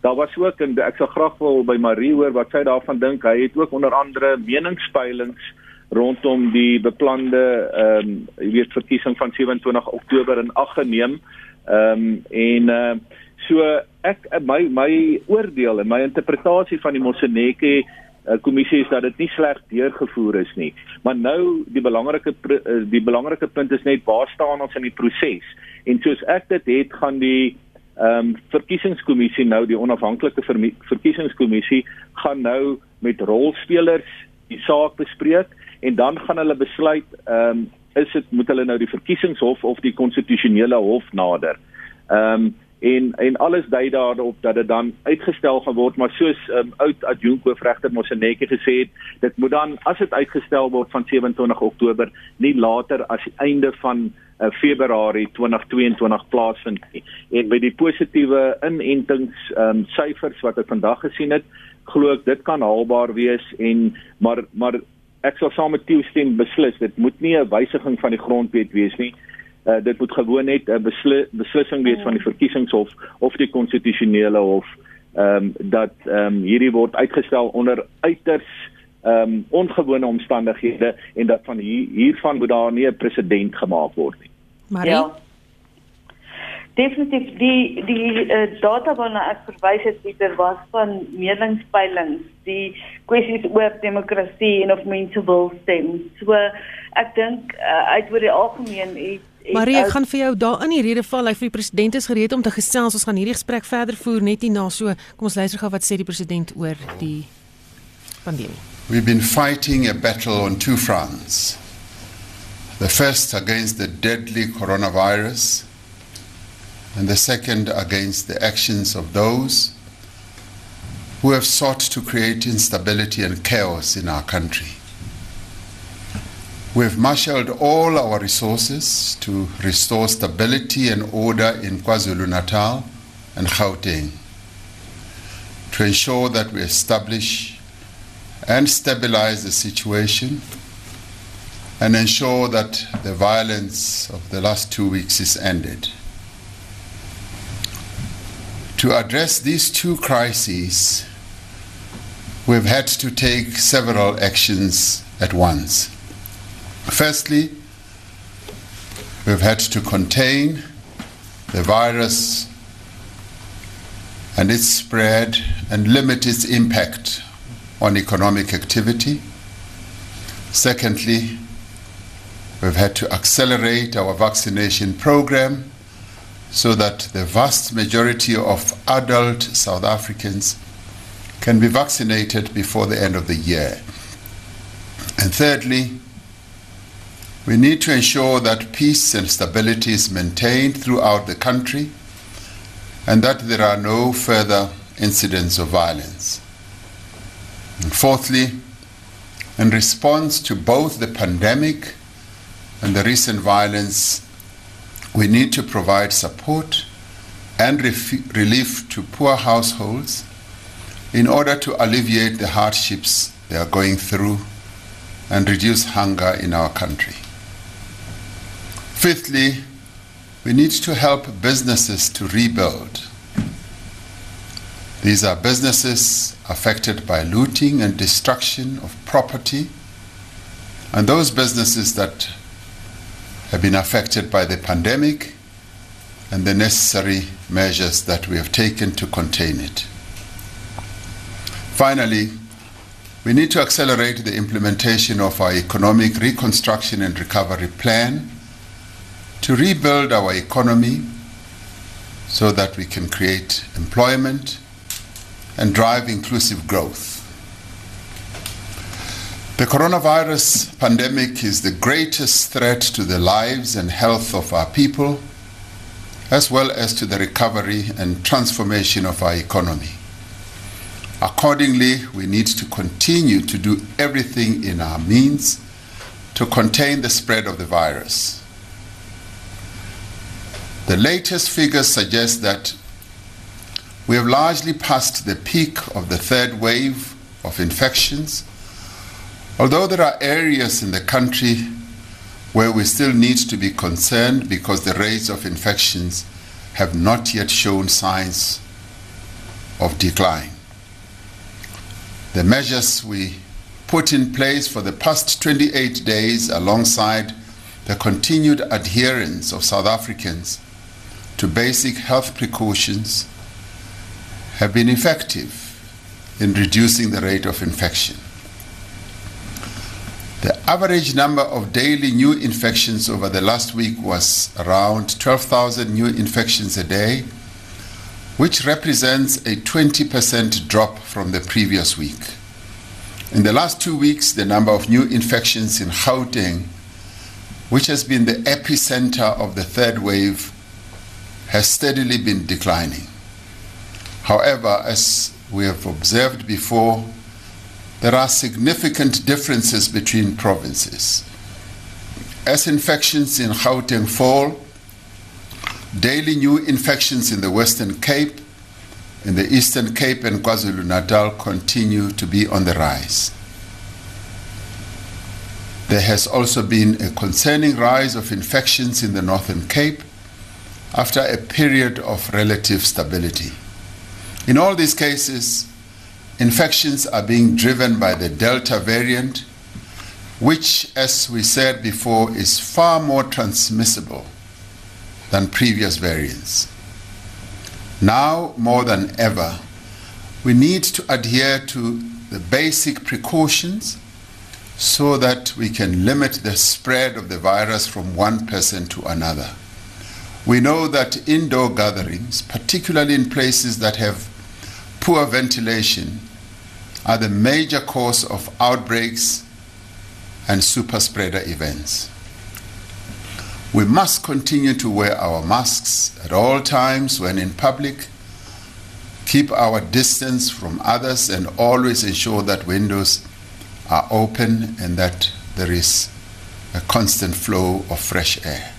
Daar was ook en ek sal graag wil by Marie hoor wat sy daarvan dink. Hy het ook onder andere meningspeilings rondom die beplande ehm um, jy weet verkiesing van 27 Oktober in ag geneem. Ehm um, en uh, So ek my my oordeel en my interpretasie van die Moseneke uh, kommissie is dat dit nie sleg deurgevoer is nie. Maar nou die belangrike uh, die belangrike punt is net waar staan ons in die proses? En soos ek dit het gaan die ehm um, verkiesingskommissie nou die onafhanklike ver verkiesingskommissie gaan nou met rolspelers die saak bespreek en dan gaan hulle besluit ehm um, is dit moet hulle nou die verkiesingshof of die konstitusionele hof nader. Ehm um, en en alles dui daarop dat dit dan uitgestel gaan word maar soos um, oud adjunkt hoofregter Moseneke gesê het dit moet dan as dit uitgestel word van 27 Oktober nie later as die einde van uh, Februarie 2022 plaasvind nie. En by die positiewe inentings um, syfers wat ek vandag gesien het glo ek dit kan haalbaar wees en maar maar ek sal saam met Tieu stem beslis dit moet nie 'n wysiging van die grondwet wees nie uh, dit moet gewoon net 'n besli beslissing wees van die verkiesingshof of die konstitusionele hof ehm um, dat ehm um, hierdie word uitgestel onder uiters ehm um, ongewone omstandighede en dat van hier hiervan moet daar nie 'n presedent gemaak word nie. Maar ja. Definitief die die uh, data waarna ek verwys het Pieter was van meningspeilings, die kwessies oor demokrasie en of mense wil stem. So ek dink uh, uit oor die algemeen het Marie, ek gaan vir jou daar in die rede val. Hy vir die president is gereed om te gesels. Ons gaan hierdie gesprek verder voer net hierna. So, kom ons luister gou wat sê die president oor die pandemie. We've been fighting a battle on two fronts. The first against the deadly coronavirus and the second against the actions of those who have sought to create instability and chaos in our country. We've marshaled all our resources to restore stability and order in KwaZulu Natal and Gauteng, to ensure that we establish and stabilize the situation and ensure that the violence of the last two weeks is ended. To address these two crises, we've had to take several actions at once. Firstly, we've had to contain the virus and its spread and limit its impact on economic activity. Secondly, we've had to accelerate our vaccination program so that the vast majority of adult South Africans can be vaccinated before the end of the year. And thirdly, we need to ensure that peace and stability is maintained throughout the country and that there are no further incidents of violence. And fourthly, in response to both the pandemic and the recent violence, we need to provide support and ref- relief to poor households in order to alleviate the hardships they are going through and reduce hunger in our country. Fifthly, we need to help businesses to rebuild. These are businesses affected by looting and destruction of property, and those businesses that have been affected by the pandemic and the necessary measures that we have taken to contain it. Finally, we need to accelerate the implementation of our economic reconstruction and recovery plan to rebuild our economy so that we can create employment and drive inclusive growth. The coronavirus pandemic is the greatest threat to the lives and health of our people, as well as to the recovery and transformation of our economy. Accordingly, we need to continue to do everything in our means to contain the spread of the virus. The latest figures suggest that we have largely passed the peak of the third wave of infections, although there are areas in the country where we still need to be concerned because the rates of infections have not yet shown signs of decline. The measures we put in place for the past 28 days, alongside the continued adherence of South Africans to basic health precautions, have been effective in reducing the rate of infection. The average number of daily new infections over the last week was around 12,000 new infections a day, which represents a 20% drop from the previous week. In the last two weeks, the number of new infections in Gauteng, which has been the epicenter of the third wave, has steadily been declining. However, as we have observed before, there are significant differences between provinces. As infections in Gauteng fall, daily new infections in the Western Cape, in the Eastern Cape, and KwaZulu Natal continue to be on the rise. There has also been a concerning rise of infections in the Northern Cape after a period of relative stability. In all these cases, infections are being driven by the Delta variant, which, as we said before, is far more transmissible than previous variants. Now, more than ever, we need to adhere to the basic precautions so that we can limit the spread of the virus from one person to another. We know that indoor gatherings, particularly in places that have poor ventilation, are the major cause of outbreaks and super spreader events. We must continue to wear our masks at all times when in public, keep our distance from others, and always ensure that windows are open and that there is a constant flow of fresh air.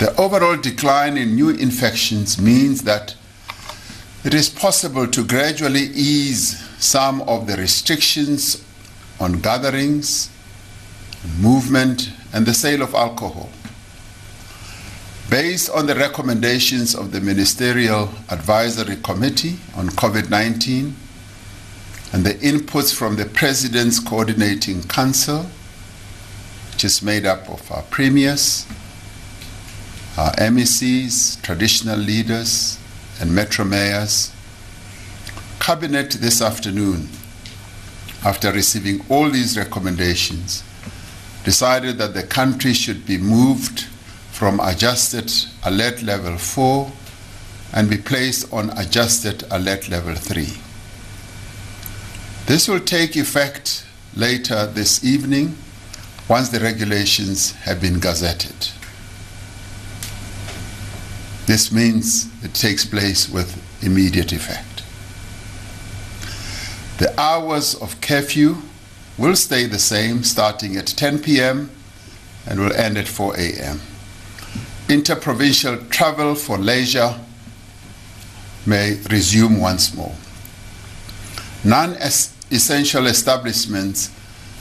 The overall decline in new infections means that it is possible to gradually ease some of the restrictions on gatherings, movement, and the sale of alcohol. Based on the recommendations of the Ministerial Advisory Committee on COVID 19 and the inputs from the President's Coordinating Council, which is made up of our premiers, our MECs, traditional leaders, and metro mayors, Cabinet this afternoon, after receiving all these recommendations, decided that the country should be moved from adjusted alert level 4 and be placed on adjusted alert level 3. This will take effect later this evening once the regulations have been gazetted. This means it takes place with immediate effect. The hours of curfew will stay the same starting at 10 p.m. and will end at 4 a.m. Interprovincial travel for leisure may resume once more. Non essential establishments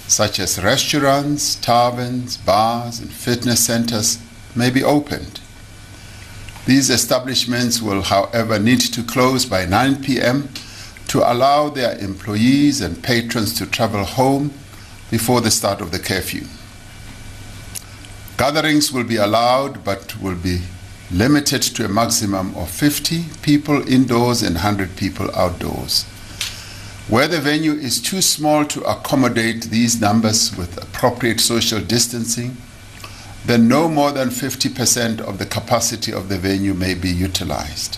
such as restaurants, taverns, bars, and fitness centers may be opened. These establishments will, however, need to close by 9 p.m. to allow their employees and patrons to travel home before the start of the curfew. Gatherings will be allowed but will be limited to a maximum of 50 people indoors and 100 people outdoors. Where the venue is too small to accommodate these numbers with appropriate social distancing, then no more than 50% of the capacity of the venue may be utilized.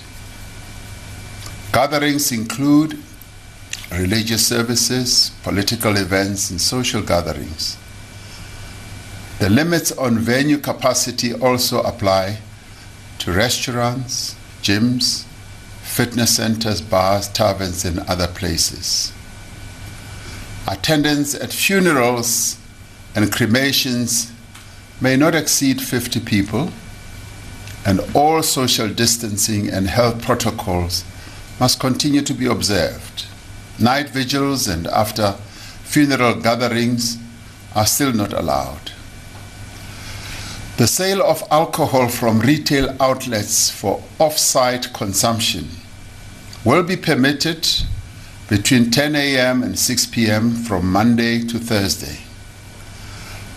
Gatherings include religious services, political events, and social gatherings. The limits on venue capacity also apply to restaurants, gyms, fitness centers, bars, taverns, and other places. Attendance at funerals and cremations may not exceed 50 people, and all social distancing and health protocols must continue to be observed. Night vigils and after funeral gatherings are still not allowed. The sale of alcohol from retail outlets for off site consumption will be permitted between 10 a.m. and 6 p.m. from Monday to Thursday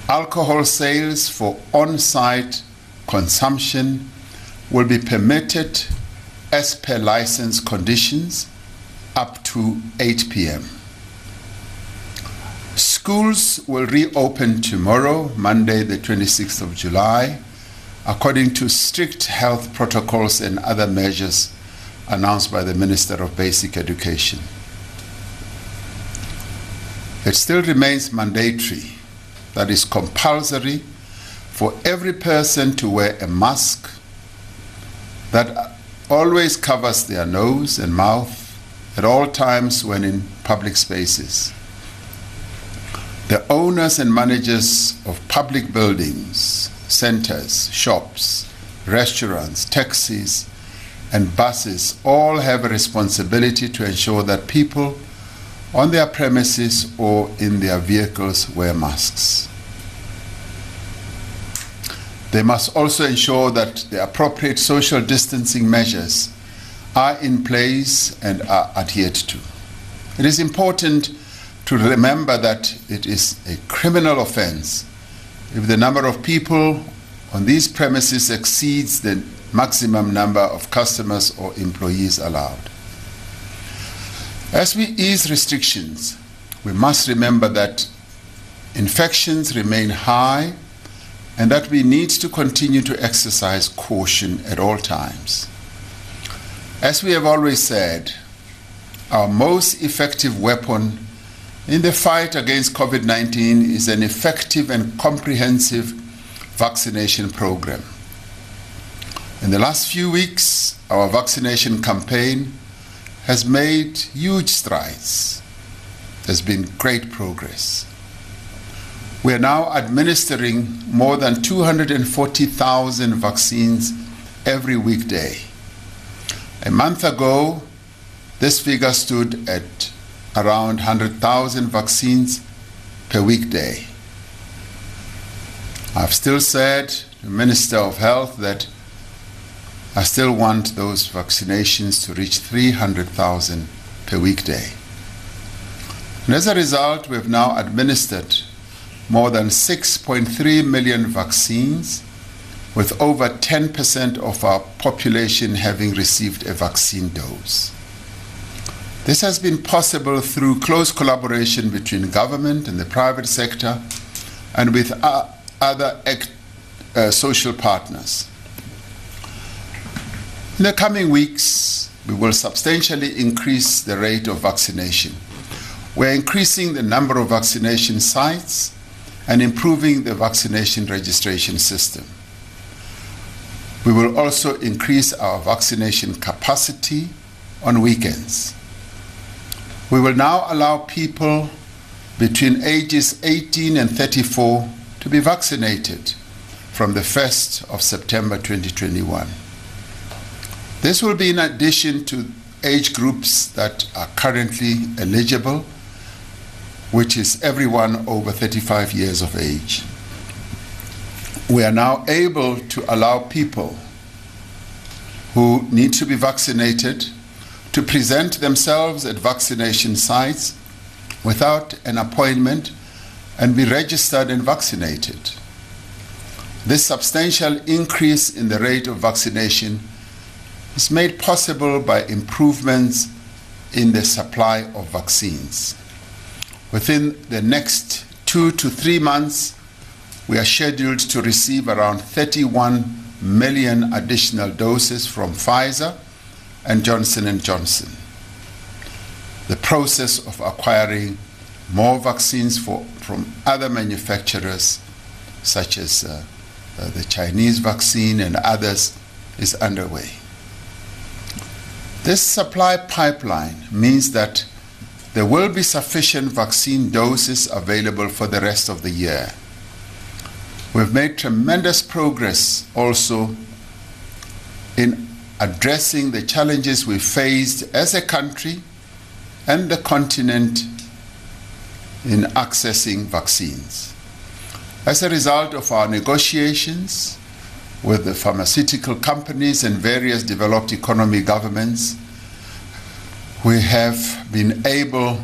alcohol sales for on site consumption will be permitted as per license conditions up to 8 p.m. Schools will reopen tomorrow, Monday, the 26th of July, according to strict health protocols and other measures announced by the Minister of Basic Education. It still remains mandatory that is compulsory for every person to wear a mask that always covers their nose and mouth at all times when in public spaces. The owners and managers of public buildings, centers, shops, restaurants, taxis, and buses all have a responsibility to ensure that people on their premises or in their vehicles wear masks. They must also ensure that the appropriate social distancing measures are in place and are adhered to. It is important to remember that it is a criminal offense if the number of people on these premises exceeds the maximum number of customers or employees allowed. As we ease restrictions, we must remember that infections remain high and that we need to continue to exercise caution at all times. As we have always said, our most effective weapon in the fight against COVID 19 is an effective and comprehensive vaccination program. In the last few weeks, our vaccination campaign has made huge strides. There's been great progress. We are now administering more than 240,000 vaccines every weekday. A month ago, this figure stood at around 100,000 vaccines per weekday. I've still said to the Minister of Health that I still want those vaccinations to reach 300,000 per weekday. And as a result, we've now administered more than 6.3 million vaccines, with over 10% of our population having received a vaccine dose. This has been possible through close collaboration between government and the private sector and with other uh, social partners. In the coming weeks, we will substantially increase the rate of vaccination. We're increasing the number of vaccination sites and improving the vaccination registration system. We will also increase our vaccination capacity on weekends. We will now allow people between ages 18 and 34 to be vaccinated from the 1st of September 2021. This will be in addition to age groups that are currently eligible which is everyone over 35 years of age. We are now able to allow people who need to be vaccinated to present themselves at vaccination sites without an appointment and be registered and vaccinated. This substantial increase in the rate of vaccination is made possible by improvements in the supply of vaccines. Within the next two to three months, we are scheduled to receive around 31 million additional doses from Pfizer and Johnson & Johnson. The process of acquiring more vaccines for, from other manufacturers, such as uh, uh, the Chinese vaccine and others, is underway. This supply pipeline means that there will be sufficient vaccine doses available for the rest of the year. We've made tremendous progress also in addressing the challenges we faced as a country and the continent in accessing vaccines. As a result of our negotiations with the pharmaceutical companies and various developed economy governments, we have been able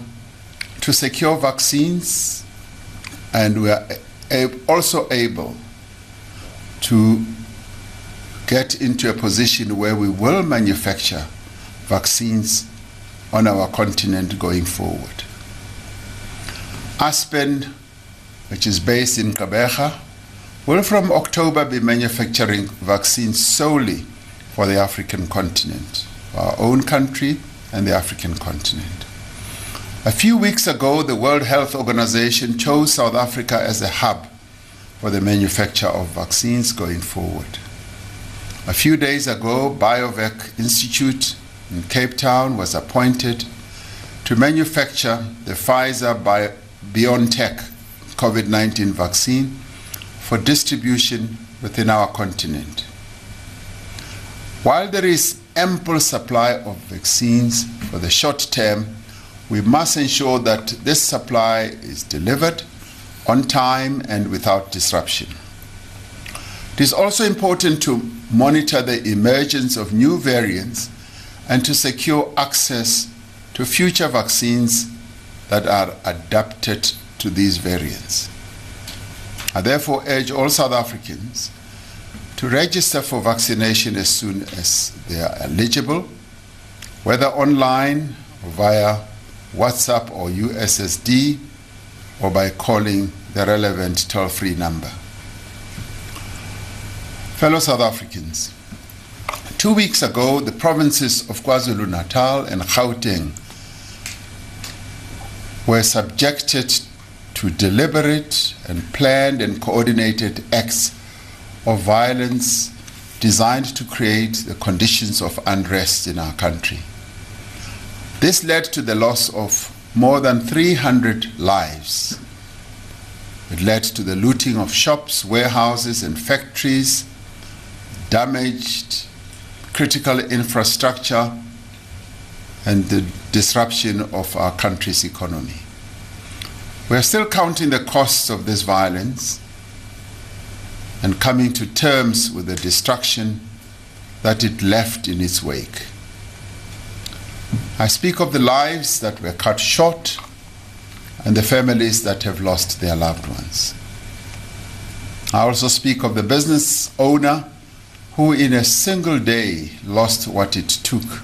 to secure vaccines and we are also able to get into a position where we will manufacture vaccines on our continent going forward. Aspen, which is based in Kabeja, will from October be manufacturing vaccines solely for the African continent, our own country and the African continent. A few weeks ago, the World Health Organization chose South Africa as a hub for the manufacture of vaccines going forward. A few days ago, BioVac Institute in Cape Town was appointed to manufacture the Pfizer BioNTech COVID 19 vaccine for distribution within our continent. While there is ample supply of vaccines for the short term, we must ensure that this supply is delivered on time and without disruption. It is also important to monitor the emergence of new variants and to secure access to future vaccines that are adapted to these variants. I therefore urge all South Africans to register for vaccination as soon as they are eligible, whether online or via WhatsApp or USSD or by calling the relevant toll free number. Fellow South Africans, two weeks ago, the provinces of KwaZulu Natal and Gauteng were subjected to deliberate and planned and coordinated acts of violence designed to create the conditions of unrest in our country. This led to the loss of more than 300 lives. It led to the looting of shops, warehouses, and factories, damaged critical infrastructure, and the disruption of our country's economy. We are still counting the costs of this violence and coming to terms with the destruction that it left in its wake. I speak of the lives that were cut short and the families that have lost their loved ones. I also speak of the business owner who, in a single day, lost what it took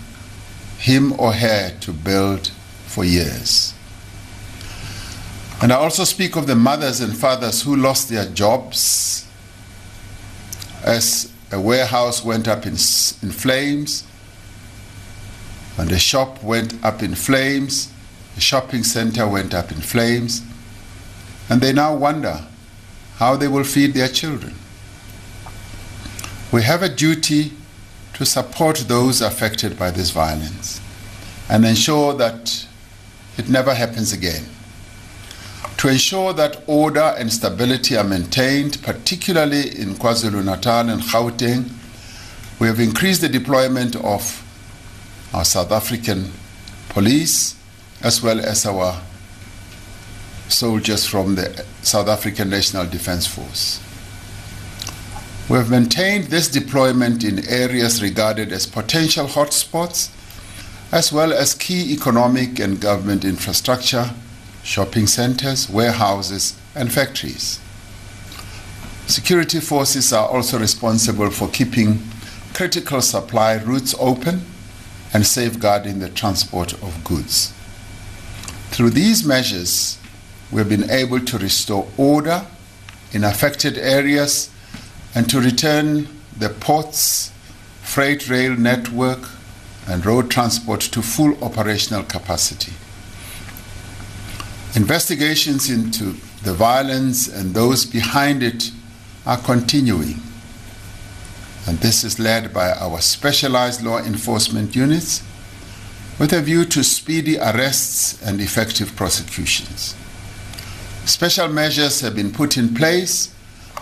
him or her to build for years. And I also speak of the mothers and fathers who lost their jobs as a warehouse went up in, in flames, and a shop went up in flames, a shopping center went up in flames, and they now wonder how they will feed their children. We have a duty to support those affected by this violence and ensure that it never happens again. To ensure that order and stability are maintained, particularly in KwaZulu Natal and Gauteng, we have increased the deployment of our South African police as well as our soldiers from the South African National Defence Force. We have maintained this deployment in areas regarded as potential hotspots, as well as key economic and government infrastructure, shopping centers, warehouses, and factories. Security forces are also responsible for keeping critical supply routes open and safeguarding the transport of goods. Through these measures, we've been able to restore order in affected areas and to return the ports, freight rail network, and road transport to full operational capacity. Investigations into the violence and those behind it are continuing. And this is led by our specialized law enforcement units with a view to speedy arrests and effective prosecutions. Special measures have been put in place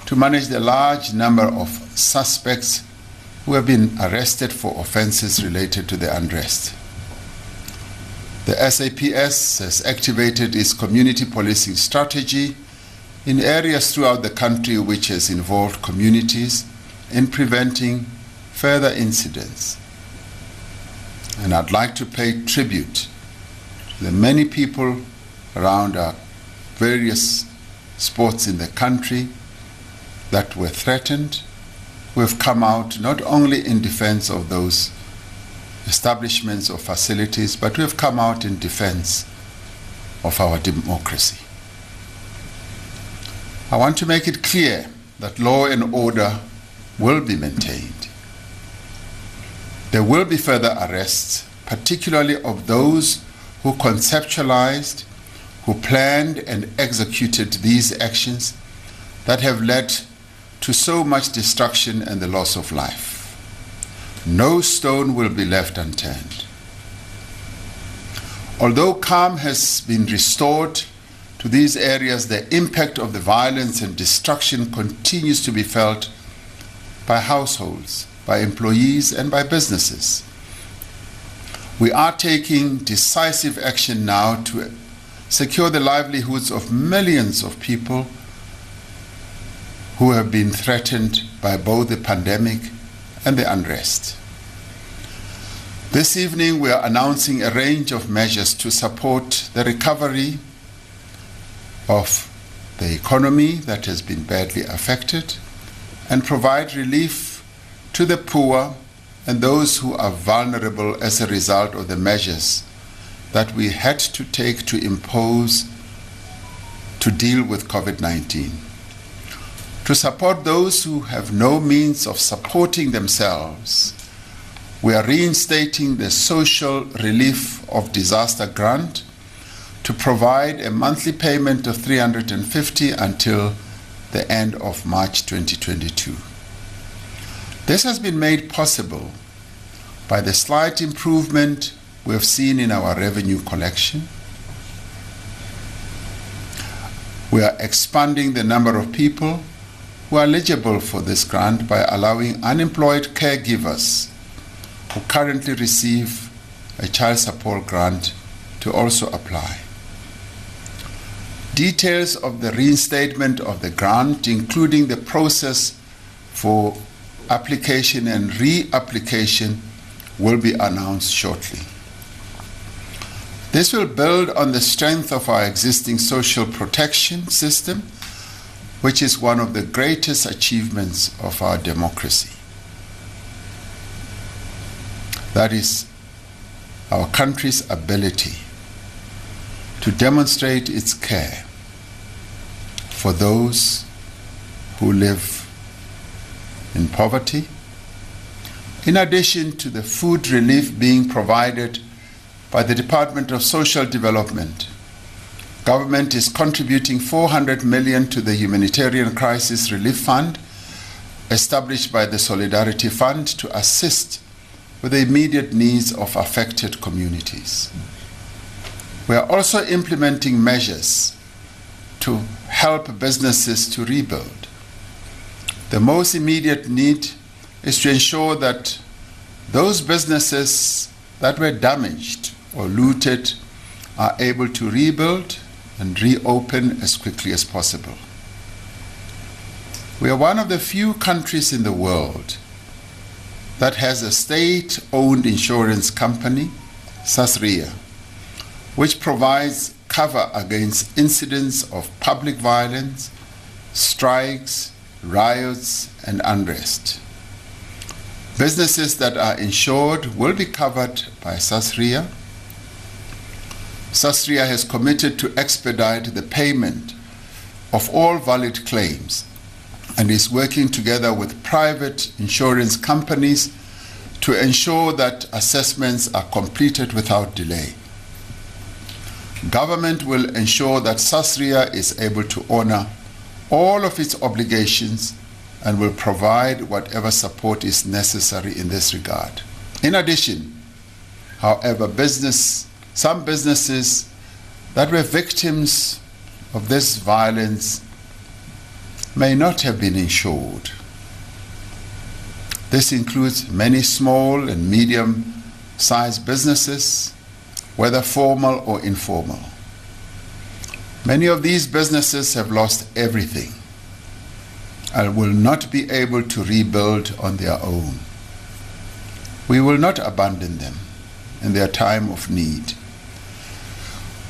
to manage the large number of suspects who have been arrested for offenses related to the unrest. The SAPS has activated its community policing strategy in areas throughout the country which has involved communities in preventing further incidents. And I'd like to pay tribute to the many people around our various sports in the country that were threatened, who have come out not only in defense of those establishments or facilities, but we have come out in defense of our democracy. I want to make it clear that law and order will be maintained. There will be further arrests, particularly of those who conceptualized, who planned and executed these actions that have led to so much destruction and the loss of life. No stone will be left unturned. Although calm has been restored to these areas, the impact of the violence and destruction continues to be felt by households, by employees, and by businesses. We are taking decisive action now to secure the livelihoods of millions of people who have been threatened by both the pandemic and the unrest. This evening, we are announcing a range of measures to support the recovery of the economy that has been badly affected and provide relief to the poor and those who are vulnerable as a result of the measures that we had to take to impose to deal with COVID 19 to support those who have no means of supporting themselves, we are reinstating the social relief of disaster grant to provide a monthly payment of 350 until the end of March 2022. This has been made possible by the slight improvement we have seen in our revenue collection We are expanding the number of people who are eligible for this grant by allowing unemployed caregivers who currently receive a child support grant to also apply. Details of the reinstatement of the grant, including the process for application and reapplication, will be announced shortly. This will build on the strength of our existing social protection system, which is one of the greatest achievements of our democracy. That is our country's ability to demonstrate its care for those who live in poverty, in addition to the food relief being provided by the Department of Social Development. Government is contributing 400 million to the Humanitarian Crisis Relief Fund established by the Solidarity Fund to assist with the immediate needs of affected communities. We are also implementing measures to help businesses to rebuild. The most immediate need is to ensure that those businesses that were damaged or looted are able to rebuild and reopen as quickly as possible. We are one of the few countries in the world that has a state owned insurance company, Sasria which provides cover against incidents of public violence, strikes, riots, and unrest. Businesses that are insured will be covered by Sasria. Sasria has committed to expedite the payment of all valid claims and is working together with private insurance companies to ensure that assessments are completed without delay. Government will ensure that Sasria is able to honor all of its obligations and will provide whatever support is necessary in this regard. In addition, however, business, some businesses that were victims of this violence may not have been insured. This includes many small and medium sized businesses whether formal or informal. Many of these businesses have lost everything and will not be able to rebuild on their own. We will not abandon them in their time of need.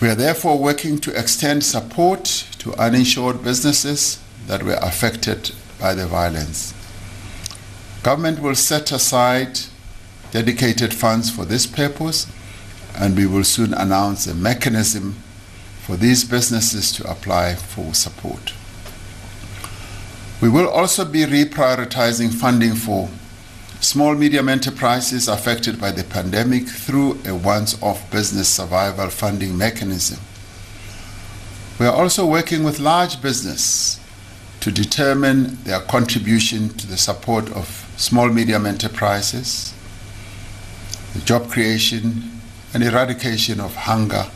We are therefore working to extend support to uninsured businesses that were affected by the violence. Government will set aside dedicated funds for this purpose and we will soon announce a mechanism for these businesses to apply for support. We will also be reprioritizing funding for small medium enterprises affected by the pandemic through a once off business survival funding mechanism. We are also working with large business to determine their contribution to the support of small medium enterprises, the job creation, and eradication of hunger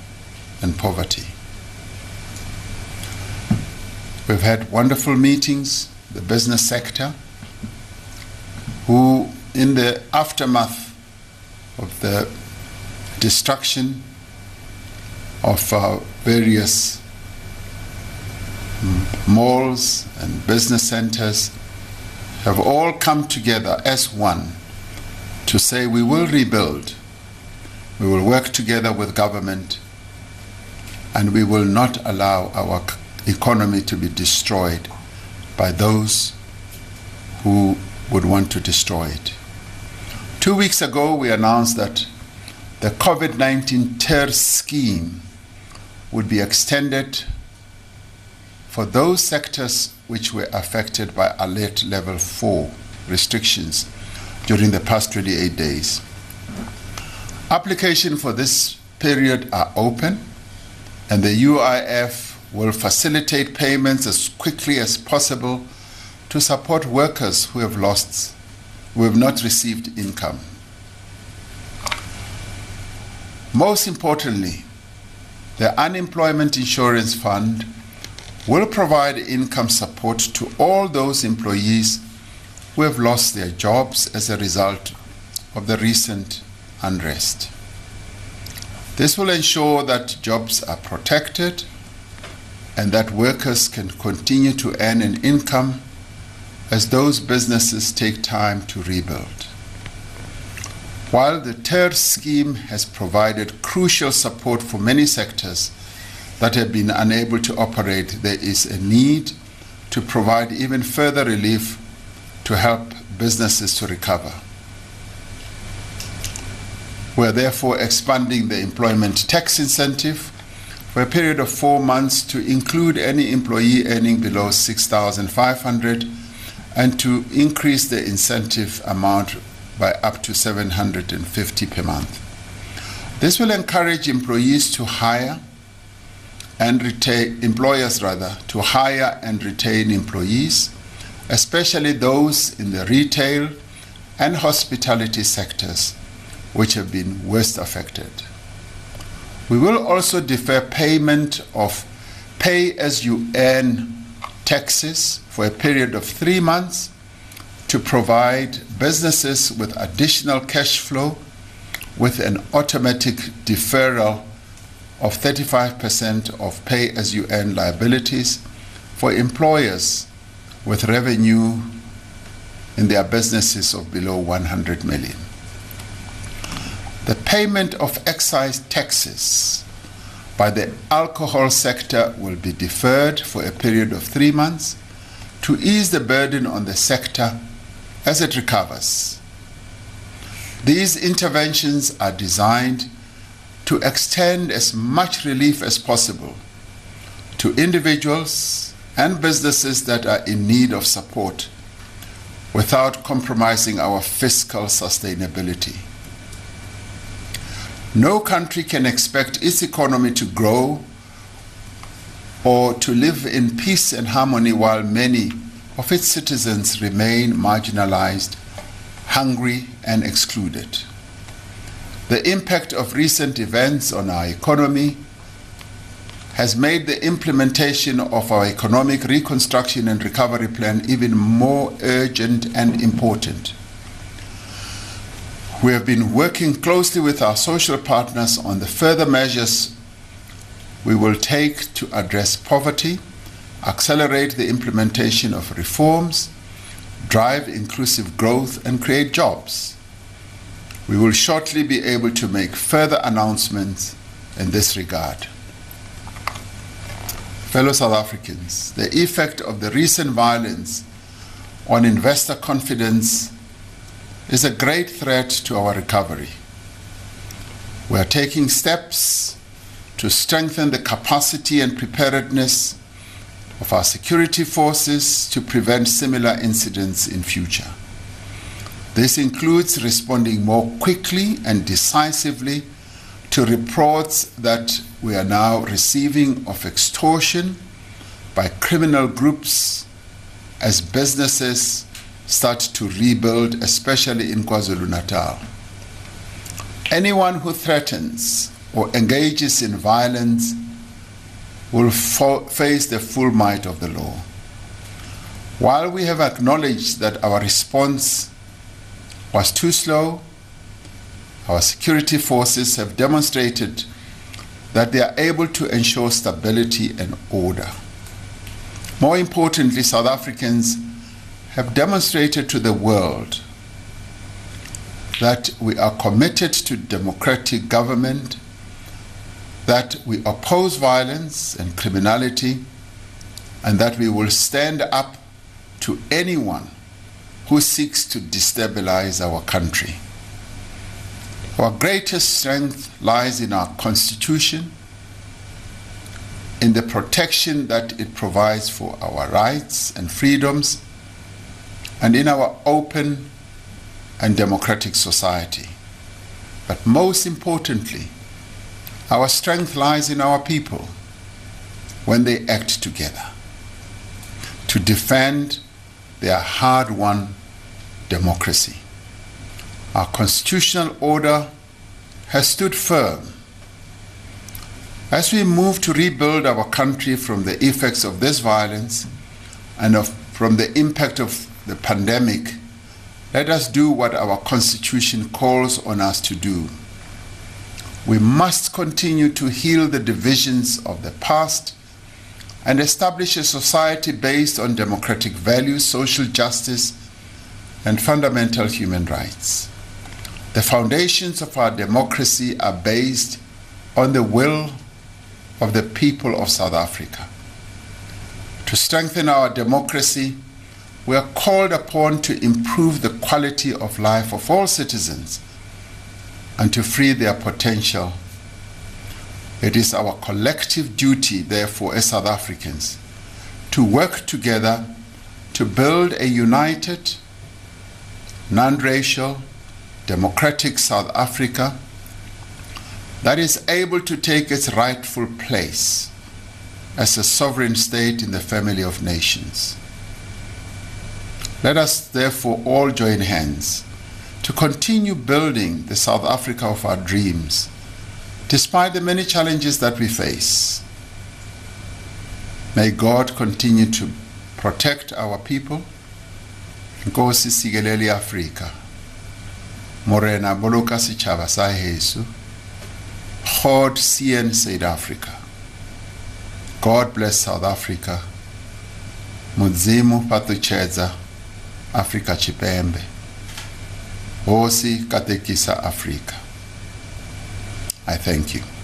and poverty. We've had wonderful meetings, the business sector, who, in the aftermath of the destruction of uh, various malls and business centers, have all come together as one to say we will rebuild we will work together with government and we will not allow our economy to be destroyed by those who would want to destroy it. Two weeks ago, we announced that the COVID 19 TER scheme would be extended for those sectors which were affected by alert level 4 restrictions during the past 28 days. Application for this period are open and the UIF will facilitate payments as quickly as possible to support workers who have lost who have not received income. Most importantly, the unemployment insurance fund will provide income support to all those employees who have lost their jobs as a result of the recent unrest. This will ensure that jobs are protected and that workers can continue to earn an income as those businesses take time to rebuild. While the TER scheme has provided crucial support for many sectors that have been unable to operate, there is a need to provide even further relief to help businesses to recover. We are therefore expanding the employment tax incentive for a period of four months to include any employee earning below 6,500 and to increase the incentive amount by up to 750 per month. This will encourage employees to hire and retain employers rather to hire and retain employees, especially those in the retail and hospitality sectors which have been worst affected. We will also defer payment of pay as you earn taxes for a period of 3 months to provide businesses with additional cash flow with an automatic deferral of 35% of pay as you earn liabilities for employers with revenue in their businesses of below 100 million. The payment of excise taxes by the alcohol sector will be deferred for a period of three months to ease the burden on the sector as it recovers. These interventions are designed to extend as much relief as possible to individuals and businesses that are in need of support without compromising our fiscal sustainability. No country can expect its economy to grow or to live in peace and harmony while many of its citizens remain marginalized, hungry, and excluded. The impact of recent events on our economy has made the implementation of our economic reconstruction and recovery plan even more urgent and important. We have been working closely with our social partners on the further measures we will take to address poverty accelerate the implementation of reforms, drive inclusive growth, and create jobs. We will shortly be able to make further announcements in this regard. Fellow South Africans, the effect of the recent violence on investor confidence is a great threat to our recovery. We are taking steps to strengthen the capacity and preparedness of our security forces to prevent similar incidents in future. This includes responding more quickly and decisively to reports that we are now receiving of extortion by criminal groups as businesses start to rebuild, especially in KwaZulu Natal. Anyone who threatens or engages in violence will face the full might of the law. While we have acknowledged that our response was too slow, our security forces have demonstrated that they are able to ensure stability and order. More importantly, South Africans have demonstrated to the world that we are committed to democratic government that we oppose violence and criminality and that we will stand up to anyone who seeks to destabilize our country. Our greatest strength lies in our Constitution, in the protection that it provides for our rights and freedoms, and in our open and democratic society. But most importantly, our strength lies in our people when they act together to defend their hard won democracy. Our constitutional order has stood firm. As we move to rebuild our country from the effects of this violence and of, from the impact of the pandemic, let us do what our Constitution calls on us to do. We must continue to heal the divisions of the past and establish a society based on democratic values, social justice, and fundamental human rights. The foundations of our democracy are based on the will of the people of South Africa. To strengthen our democracy, we are called upon to improve the quality of life of all citizens and to free their potential. It is our collective duty, therefore, as South Africans, to work together to build a united, non racial, democratic South Africa that is able to take its rightful place as a sovereign state in the family of nations. Let us therefore all join hands to continue building the South Africa of our dreams, despite the many challenges that we face. May God continue to protect our people. Nkosi sikelele Afrika. Morena boloka setjhaba sa heso. God CN South Africa. God bless South Africa. Mudzimu patuchedza Afrika Chipembe. Hosi katekisa Afrika. I thank you.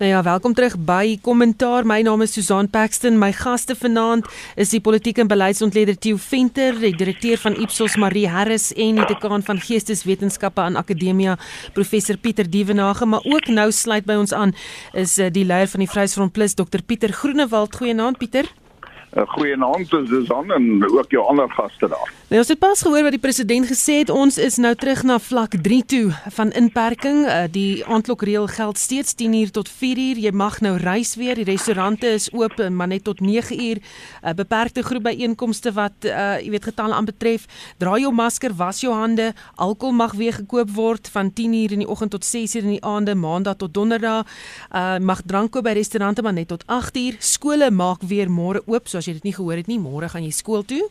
Nou ja, welkom terug by Kommentaar. My naam is Susan Paxton. My gaste vanaand is die politiek en beleidsontleder Theo Venter, die direkteur van Ipsos Marie Harris en die dekaan van Geesteswetenskappe aan Akademia Professor Pieter Dievenage, maar ook nou sluit by ons aan is eh, die leier van die Vryheidsfront Plus Dr Pieter Groenewald. Goeienaand Pieter. 'n Goeie naam te Susan en ook jou ander gaste daar. Nou, ons het pas gehoor wat die president gesê het. Ons is nou terug na vlak 3 toe van inperking. Uh, die aandklokreël geld steeds 10 uur tot 4 uur. Jy mag nou reis weer. Die restaurante is oop, maar net tot 9 uur. 'n uh, Beperkte groep byeenkomste wat uh, jy weet getalle aanbetref. Dra jou masker, was jou hande. Alkohol mag weer gekoop word van 10 uur in die oggend tot 6 uur in die aande, maandag tot donderdag. Uh, mag drank koop by restaurante maar net tot 8 uur. Skole maak weer môre oop. So as jy dit nie gehoor het nie, môre gaan jy skool toe.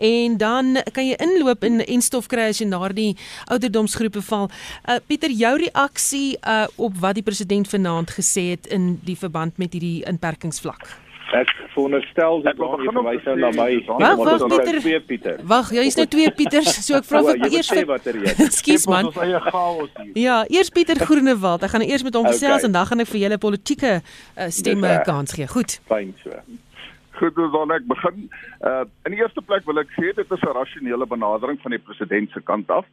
En dan kan jy inloop in en stof kry as jy na die ouderdomsgroepe val. Uh Pieter, jou reaksie uh op wat die president vanaand gesê het in die verband met hierdie inperkingsvlak. Ek veronderstel dit begin om verwys nou na my. Wag, wag, dit is nou Pieter. twee Pieter. Wag, jy is nou twee Pieters, so ek vra vir jy eers vir er. Ekskuus man. Ons eie chaos hier. Ja, eers Pieter Groenewald. Ek gaan eers met hom gesels Okay. en dan gaan ek vir julle politieke uh, stemme 'n reg. kans gee. Goed. Fyn so. Goed, dan ek begin. Uh in die eerste plek wil ek sê dit is 'n rasionele benadering van die president se kant af.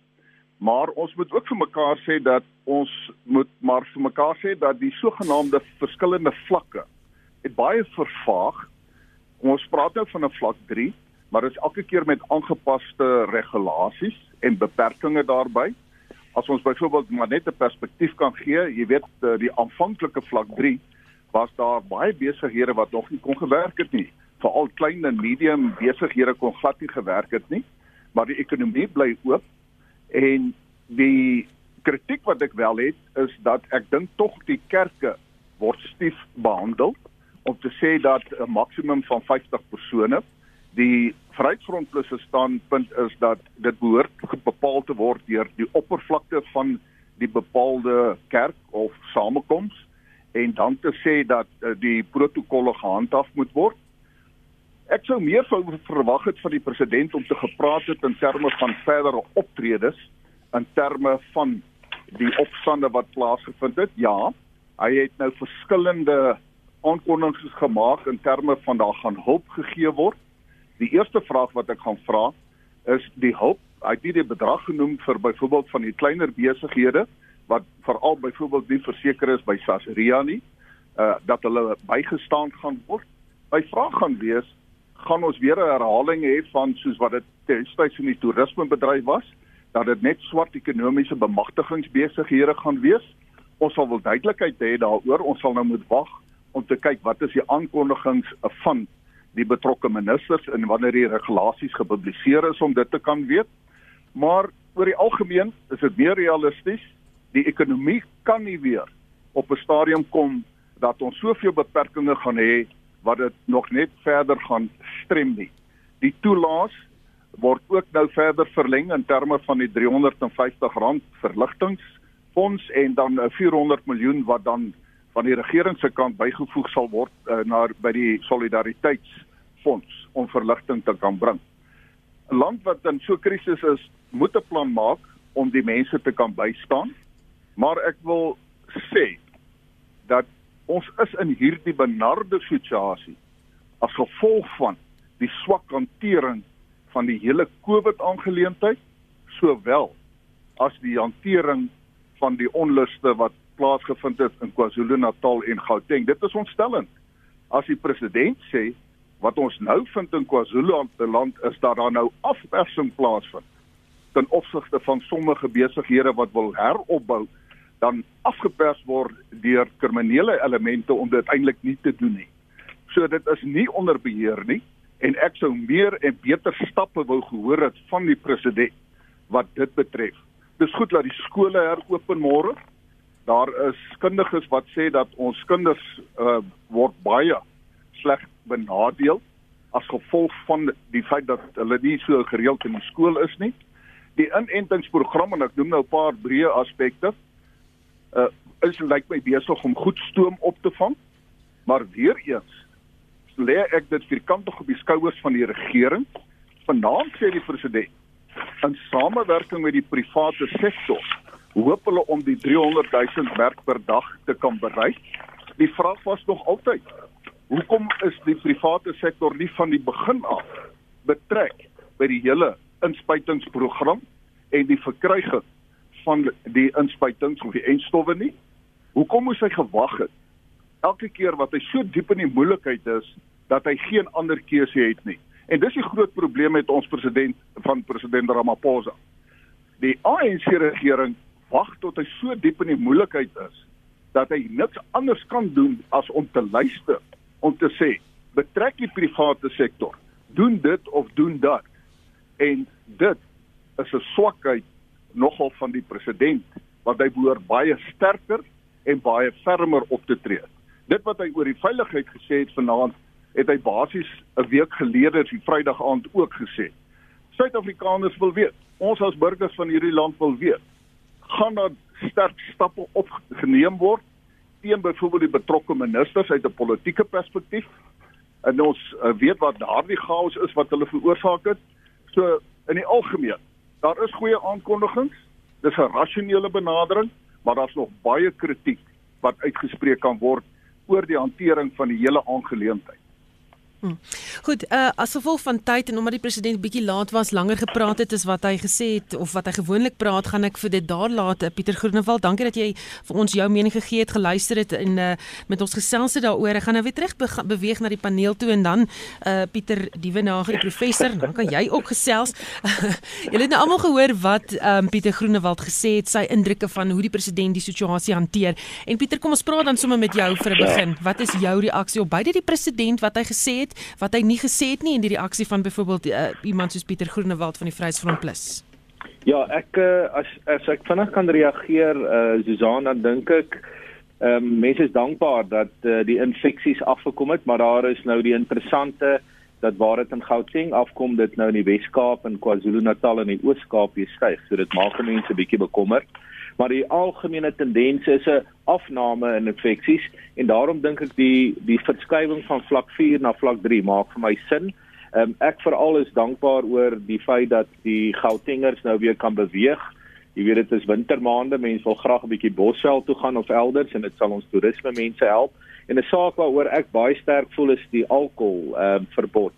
Maar ons moet ook vir mekaar sê dat ons moet maar vir mekaar sê dat die sogenaamde verskillende vlakke het baie vervaag. Ons praat nou van 'n vlak 3, maar dit is elke keer met aangepaste regulasies en beperkings daarbey. As ons byvoorbeeld maar net 'n perspektief kan gee, jy weet eh, die aanvanklike vlak 3 was daar baie besighede wat nog nie kon gewerk het nie. Veral klein en medium besighede kon glad nie gewerk het nie, maar die ekonomie bly oop. En die kritiek wat ek wel het is dat ek dink tog die kerke word stief behandel om te sê dat 'n maksimum van 50 persone die Vryheidsfront Plus se standpunt is dat dit behoort bepaal te word deur die oppervlakte van die bepaalde kerk of samekoms en dan te sê dat uh, die protokolle gehandhaaf moet word. Ek sou meer verwag het van die president om te gepraat het in terme van verdere optredes in terme van die opstande wat plaasgevind het. Ja, hy het nou verskillende aankondigings gemaak in terme van daar gaan hulp gegee word. Die eerste vraag wat ek gaan vra is die hulp. Hy het nie die bedrag genoem vir byvoorbeeld van die kleiner besighede wat veral byvoorbeeld nie verseker is by Sasria nie, uh dat hulle bygestaan gaan word. My vraag gaan wees, gaan ons weer 'n herhaling hê van soos wat dit destyds in die toerismebedryf was, dat dit net swart ekonomiese bemagtigingsbesighede gaan wees? Ons sal wel duidelikheid hê daaroor. Ons sal nou moet wag om te kyk wat is die aankondigings van die betrokke ministers en wanneer die regulasies gepubliseer is om dit te kan weet. Maar oor die algemeen is dit meer realisties. Die ekonomie kan nie weer op 'n stadium kom dat ons soveel beperkings gaan hê wat dit nog net verder gaan strem nie. Die toelaas word ook nou verder verleng in terme van die R350 verligtingfonds en dan 400 miljoen wat dan van die regering se kant bygevoeg sal word uh, na by die solidariteitsfonds om verligting te kan bring. 'n Land wat in so 'n krisis is, moet 'n plan maak om die mense te kan bystaan. Maar ek wil sê dat ons is in hierdie benarde situasie as gevolg van die swak hantering van die hele COVID aangeleentheid sowel as die hantering van die onluste wat plaasgevind het in KwaZulu-Natal en Gauteng. Dit is ontstellend. As die president sê wat ons nou vind in KwaZulu-Natal is dat daar nou afpersing plaasvind ten opsigte van sommige besighede wat wil heropbou dan afgepers word deur kriminele elemente om dit eintlik nie te doen nie. So dit is nie onder beheer nie en ek sou meer en beter stappe wou gehoor het van die president wat dit betref. Dis goed dat die skole heropen môre. Daar is kundiges wat sê dat ons kinders uh, word baie sleg benadeel as gevolg van die feit dat hulle nie so gereeld in die skool is nie. Die inentingsprogram en ek noem nou 'n paar breë aspekte uh is lyk my besig om goed stoom op te vang. Maar weer eens lê ek dit vierkantig op die skouers van die regering. Vanaand sê die president in samewerking met die private sektor hoop hulle om die 300 000 werk per dag te kan bereik. Die vraag was nog altyd hoekom is die private sektor nie van die begin af betrek by die hele inspuitingsprogram en die verkryging van die inspuitings of die enstowwe nie? Hoekom moes hy gewag het? Elke keer wat hy so diep in die moeilikheid is dat hy geen ander keuse het nie. En dis die groot probleem met ons president van president Ramaphosa. Die ANC regering wag tot hy so diep in die moeilikheid is dat hy niks anders kan doen as om te luister om te sê betrek die private sektor doen dit of doen dat en dit is 'n swakheid nogal van die president wat hy behoort baie sterker en baie fermer op te tree. Dit wat hy oor die veiligheid gesê het vanaand, het hy basies 'n week gelede, die Vrydag aand ook gesê. Suid-Afrikaners wil weet, ons as burgers van hierdie land wil weet, gaan daar sterk stappe opgeneem word teen byvoorbeeld die betrokke ministers uit 'n politieke perspektief? En ons uh, weet wat daardie chaos is wat hulle veroorsaak het. So in die algemeen Daar is goeie aankondigings. Dis 'n rasionele benadering, maar daar's nog baie kritiek wat uitgespreek kan word oor die hantering van die hele aangeleentheid. Hm. Goed, uh as gevolg van tyd en omdat die president bietjie laat was, langer gepraat het as wat hy gesê het of wat hy gewoonlik praat, gaan ek vir dit daar laat. Uh, Pieter Groenewald, dankie dat jy vir ons jou mening gegee het, geluister het en uh met ons gesels het daaroor. Ek gaan nou weer terug be beweeg na die paneel toe en dan uh Pieter Dievenage, die professor, dan kan jy ook gesels. Julle het nou almal gehoor wat um Pieter Groenewald gesê het, sy indrukke van hoe die president die situasie hanteer. En Pieter, kom ons praat dan sommer met jou vir 'n begin. Wat is jou reaksie op beide die president wat hy gesê het wat hy nie gesê het nie in die reaksie van byvoorbeeld uh, iemand soos Pieter Groenewald van die Vryheidsfront Plus. Ja, ek uh, as as ek vinnig kan reageer, uh, Susan, dan dink ek ehm um, mense is dankbaar dat uh, die infeksies afgekom het, maar daar is nou die interessante dat waar dit in Gauteng afkom, dit nou in die Wes-Kaap en KwaZulu-Natal en die Oos-Kaap weer styg. So dit maak mense bietjie bekommerd maar die algemene tendens is 'n afname in infeksies en daarom dink ek die die verskywing van vlak 4 na vlak 3 maak vir my sin. Um, ek veral is dankbaar oor die feit dat die Gautengers nou weer kan beweeg. Jy weet dit is wintermaande, mense wil graag 'n bietjie Bosveld toe gaan of elders en dit sal ons toerisme mense help. En 'n saak waaroor ek baie sterk voel is die alkohol ehm um, verbod.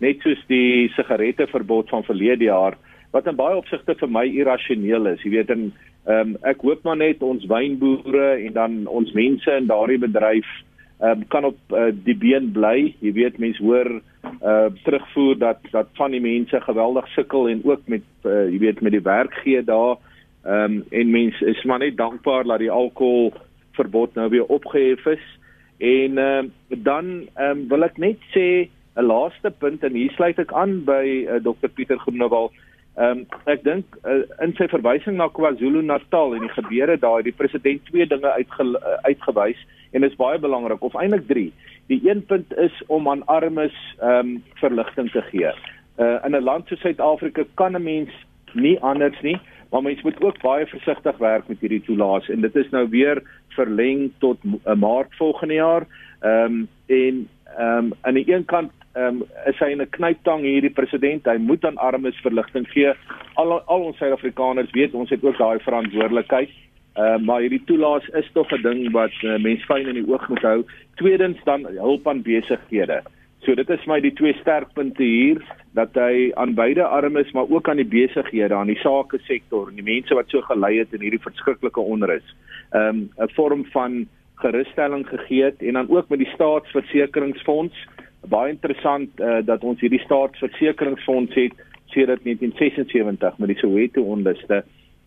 Net soos die sigarette verbod van verlede jaar wat in baie opsigte vir my irrasioneel is. Jy weet in Ehm um, ek hoop maar net ons wynboere en dan ons mense in daardie bedryf ehm um, kan op uh, die been bly. Jy weet mense hoor uh terugvoer dat dat van die mense geweldig sukkel en ook met uh, jy weet met die werk gee daar. Ehm um, en mense is maar net dankbaar dat die alkohol verbod nou weer opgehef is. En ehm uh, dan ehm um, wil ek net sê 'n laaste punt en hier sluit ek aan by uh, Dr Pieter Groenewald. Ehm um, ek dink uh, in sy verwysing na KwaZulu-Natal en die gebeure daar, die president twee dinge uitge, uh, uitgewys en dit is baie belangrik of eintlik drie. Die een punt is om aan armes ehm um, verligting te gee. Uh, in 'n land soos Suid-Afrika kan 'n mens nie anders nie, maar mens moet ook baie versigtig werk met hierdie toelaas en dit is nou weer verleng tot uh, Maart volgende jaar. Ehm um, en ehm um, aan die een kant ehm um, is hy in 'n knyptang hierdie president. Hy moet aan armes verligting gee. Al al ons Suid-Afrikaners weet ons het ook daai verantwoordelikheid. Ehm uh, maar hierdie toelaas is tog 'n ding wat uh, mens fyn in die oog moet hou. Tweedens dan hulp aan besighede. So dit is my die twee sterkpunte hier dat hy aan beide armes maar ook aan die besighede, aan die sake sektor en die mense wat so gelei het in hierdie verskriklike onrus. Ehm um, 'n vorm van gerusstelling gegee het en dan ook met die staatsversekeringsfonds baie interessant uh, dat ons hierdie staatsversekeringsfonds het sedert 1976 met die Soweto onluste.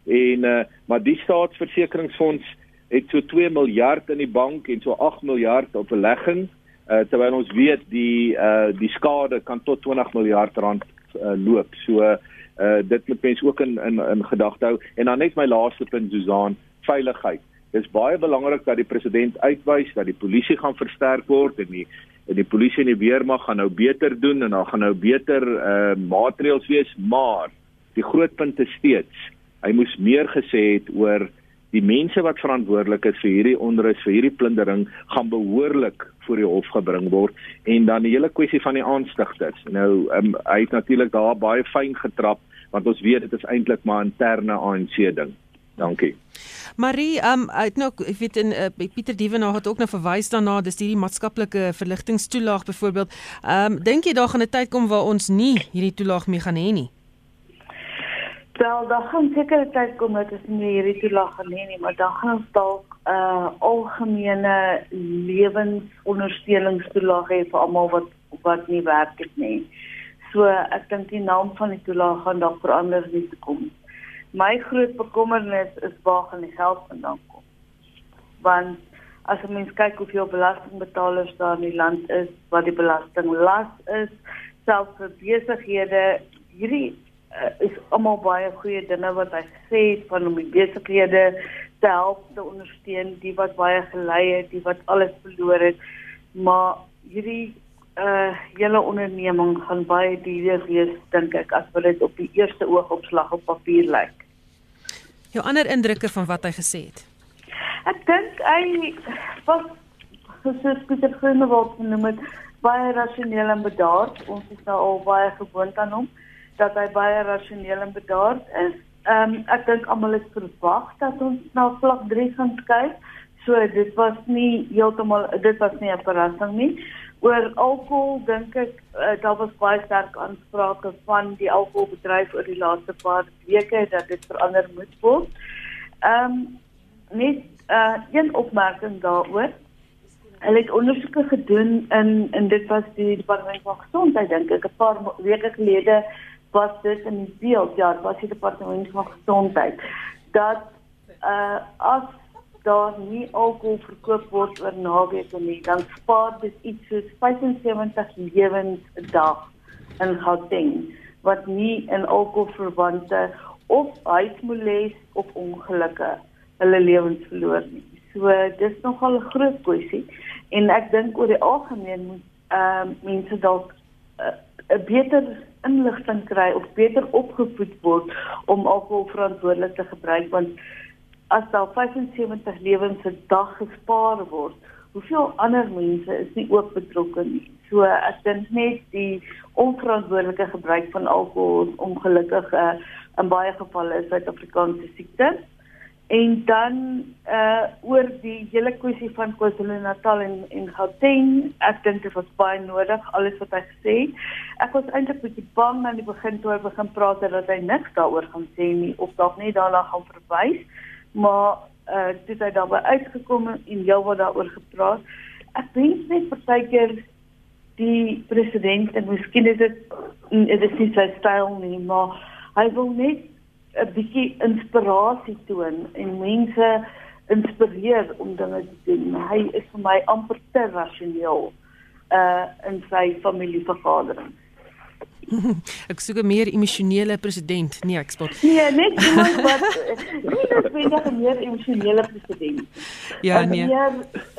En uh, maar die staatsversekeringsfonds het so 2 miljard in die bank en so 8 miljard op belegging uh, terwyl ons weet die uh, die skade kan tot 20 miljard rand uh, loop. So uh, dit moet mense ook in in, in gedagte hou. En dan net my laaste punt Susan veiligheid. Dit is baie belangrik dat die president uitwys dat die polisie gaan versterk word en die die polisie en die weermag gaan nou beter doen en daar gaan nou beter uh maatreëls wees, maar die groot punt is steeds hy moes meer gesê het oor die mense wat verantwoordelik is vir hierdie onrus, vir hierdie plundering gaan behoorlik voor die hof gebring word en dan die hele kwessie van die aanstigters. Nou um, hy het natuurlik daar baie fyn getrap want ons weet dit is eintlik maar interne ANC ding. Dankie. Marie, um uit nou ek weet in uh, Pieter Dievenaar het ook nou verwys daarna dis hierdie maatskaplike verligtingstoelaag byvoorbeeld. Um dink jy daar gaan 'n tyd kom waar ons nie hierdie toelaag meer gaan hê nie? Wel, daar gaan seker 'n tyd kom dat ons nie hierdie toelaag gaan hê nie, maar dan gaan ons dalk 'n uh, algemene lewensondersteuningstoelaag hê vir almal wat wat nie werk het nie. So ek dink die naam van die toelaag gaan dalk verander nie te kom my groot bekommernis is waar gaan die geld vandaan kom? Want as jy mens kyk hoeveel belastingbetalers daar in die land is, wat die belastinglas is, selfs vir besighede, hierdie uh, is almal baie goeie dinge wat hy sê van om die besighede te help te ondersteun, die wat baie gelei het, die wat alles verloor het, maar hierdie uh julle onderneming gaan baie duur wees dink ek as wat dit op die eerste oogopslag op papier lyk. Jou ander indrukke van wat hy gesê het. Ek dink hy was soos Pieter Groenewald genoem het baie rasioneel en bedaard. Ons is nou al baie gewoond aan hom dat hy baie rasioneel en bedaard is. Ehm um, ek dink almal het verwag dat ons na vlak 3 gaan kyk. So dit was nie heeltemal dit was nie 'n verrassing nie oor alkohol dink ek uh, daar was baie sterk aansprake van die alkoholbedryf oor die laaste paar weke dat dit verander moet word. Ehm um, net uh, een opmerking daaroor. Hulle het ondersoeke gedoen in in dit was die departement van gesondheid dink ek 'n paar weke gelede was dit in die beeld ja, was die departement van gesondheid dat uh as daar nie alkohol verkoop word oor naweke nie, dan spaar dit iets soos 75 lewens 'n dag in Gauteng wat nie in alkoholverwante of huismoles of ongelukke hulle lewens verloor nie. So dis nogal 'n groot kwessie en ek dink oor die algemeen moet uh, mense dalk eh, 'n uh, beter inligting kry of beter opgevoed word om alkohol verantwoordelik te gebruik want as daar 75 lewens per dag gespaar word, hoeveel ander mense is nie ook betrokke nie. So ek dink net die onverantwoordelike gebruik van alkohol ongelukkig uh, in baie gevalle is Suid-Afrikaanse siekte. En dan uh oor die hele kwessie van KwaZulu-Natal en en Gauteng, ek dink dit was baie nodig alles wat hy gesê het. Ek was eintlik bietjie bang aan die begin toe hy begin praat dat hy niks daaroor gaan sê nie of dalk net daarna gaan verwys maar uh dit het daarby uitgekom en heel wat daaroor gepraat. Ek dink net partykeer die president en miskien is dit dit is nie sy styl nie, maar hy wil net 'n bietjie inspirasie toon en mense inspireer om dinge te doen. Hy is vir my amper te rasioneel uh in sy familievergadering. ek soek 'n meer emosionele president. Nee, ek spot. Nee, net iemand wat nie noodwendig 'n meer emosionele president. Ja, nee. Meer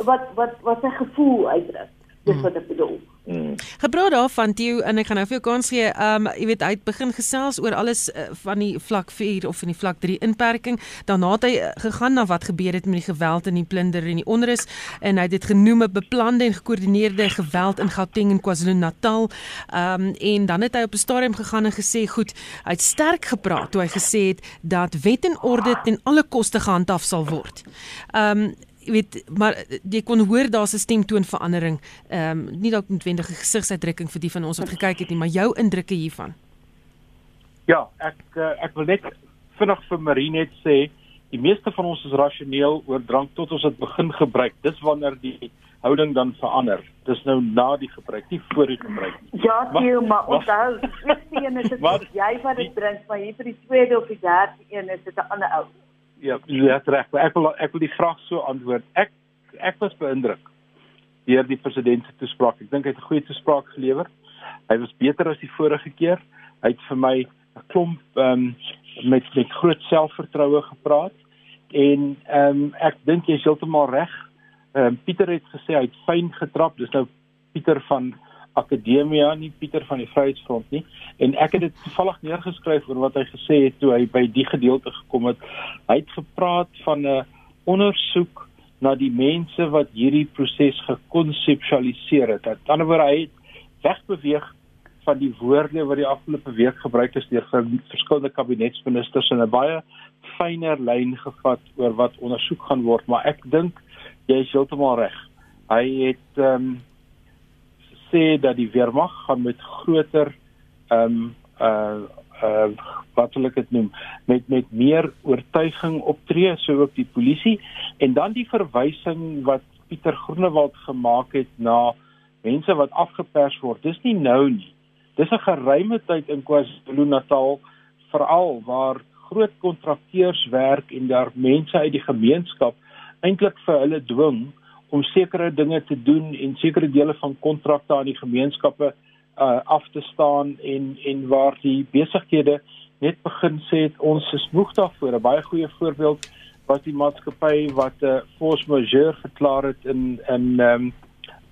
wat wat wat sy gevoel uitdruk. Dis wat ek bedoel. Mm. Gepraat daarvan Theo en ek gaan nou vir jou kans gee. Um jy weet hy het begin gesels oor alles uh, van die vlak 4 of van die vlak 3 inperking. Daarna het hy uh, gegaan na wat gebeur het met die geweld en die plunder en die onrus en hy het dit genoem 'n beplande en gekoördineerde geweld in Gauteng en KwaZulu-Natal. Um en dan het hy op 'n stadium gegaan en gesê goed, hy het sterk gepraat toe hy gesê het dat wet en orde ten alle koste gehandhaaf sal word. Um jy weet maar eh, jy kon hoor daar's 'n stemtoon verandering. Ehm um, nie dalk noodwendige gesigsuitdrukking vir die van ons wat gekyk het nie, maar jou indrukke hiervan. Ja, ek eh, ek wil net vinnig vir Marie net sê die meeste van ons is rasioneel oor drank tot ons dit begin gebruik. Dis wanneer die houding dan verander. Dis nou na die gebruik, nie voor die gebruik nie. Ja, Theo, maar onthou, die een is dit jy wat dit drink, maar hier vir die tweede of die derde een is dit 'n ander ou. Ja, jy het reg. Ek wil ek wil die vraag so antwoord. Ek ek was beïndruk deur die president se toespraak. Ek dink hy het 'n goeie toespraak gelewer. Hy was beter as die vorige keer. Hy het vir my 'n klomp um, met met groot selfvertroue gepraat en ehm um, ek dink jy is heeltemal reg. Ehm um, Pieter het gesê hy het fyn getrap. Dis nou Pieter van Akademia nie Pieter van die Vryheidsfront nie en ek het dit toevallig neergeskryf oor wat hy gesê het toe hy by die gedeelte gekom het. Hy het gepraat van 'n ondersoek na die mense wat hierdie proses gekonseptualiseer het. Aan die ander woord hy het wegbeweeg van die woorde wat die afgelope week gebruik is deur verskillende kabinetsministers en 'n baie fyner lyn gevat oor wat ondersoek gaan word, maar ek dink jy is heeltemal reg. Hy het ehm um, sê dat die weermag gaan met groter ehm um, uh uh wat wil ek dit noem? Met met meer oortuiging optree so ook die polisie. En dan die verwysing wat Pieter Groenewald gemaak het na mense wat afgepers word. Dis nie nou nie. Dis 'n geruime tyd in KwaZulu-Natal veral waar groot kontrakteurs werk en daar mense uit die gemeenskap eintlik vir hulle dwing om sekere dinge te doen en sekere dele van kontrakte aan die gemeenskappe uh, af te staan en en waar die besighede net begin sê ons is moeg daarvoor. 'n baie goeie voorbeeld was die maatskappy wat 'n uh, force majeure verklaar het in in um,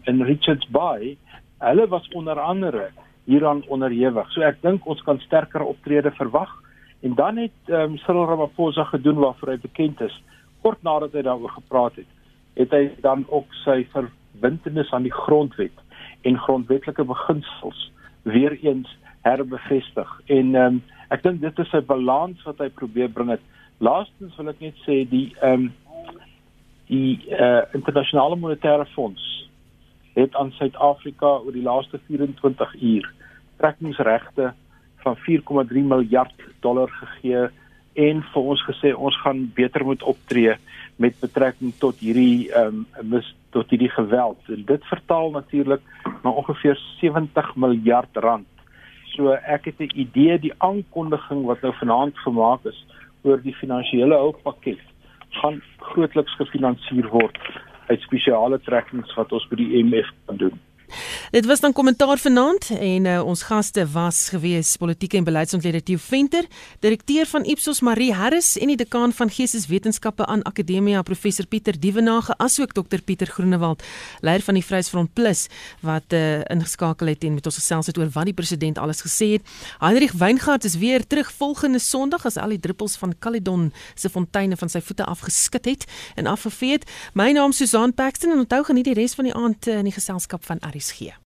in Richards Bay. Hulle was onder andere hieraan onderhewig. So ek dink ons kan sterker optrede verwag. En dan het um, Cyril Ramaphosa gedoen waarvoor hy bekend is kort nadat hy daaroor gepraat het het hy dan ook sy verbintenis aan die grondwet en grondwetlike beginsels weer eens herbevestig. En ehm um, ek dink dit is 'n balans wat hy probeer bring het. Laastens wil ek net sê die ehm um, die uh, internasionale monetaire fonds het aan Suid-Afrika oor die laaste 24 uur trekkingsregte van 4,3 miljard dollar gegee en vir ons gesê ons gaan beter moet optree met betrekking tot hierdie ehm um, tot hierdie geweld. En dit vertaal natuurlik na ongeveer 70 miljard rand. So ek het 'n idee die aankondiging wat nou vanaand gemaak is oor die finansiële hulppakket gaan grootliks gefinansier word uit spesiale trekkings wat ons by die IMF kan doen. Dit was dan kommentaar vanaand en uh, ons gaste was gewees politieke en beleidsontleder Theo Venter, direkteur van Ipsos Marie Harris en die dekaan van Geesteswetenskappe aan Akademia professor Pieter Dievenage asook dokter Pieter Groenewald, leier van die Vryheidsfront Plus wat uh, ingeskakel het en met ons gesels het oor wat die president alles gesê het. Heinrich Weingart is weer terug volgende Sondag as al die druppels van Caledon se fonteine van sy voete afgeskit het en afgevee het. My naam is Susan Paxton en onthou geniet die res van die aand uh, in die geselskap van here.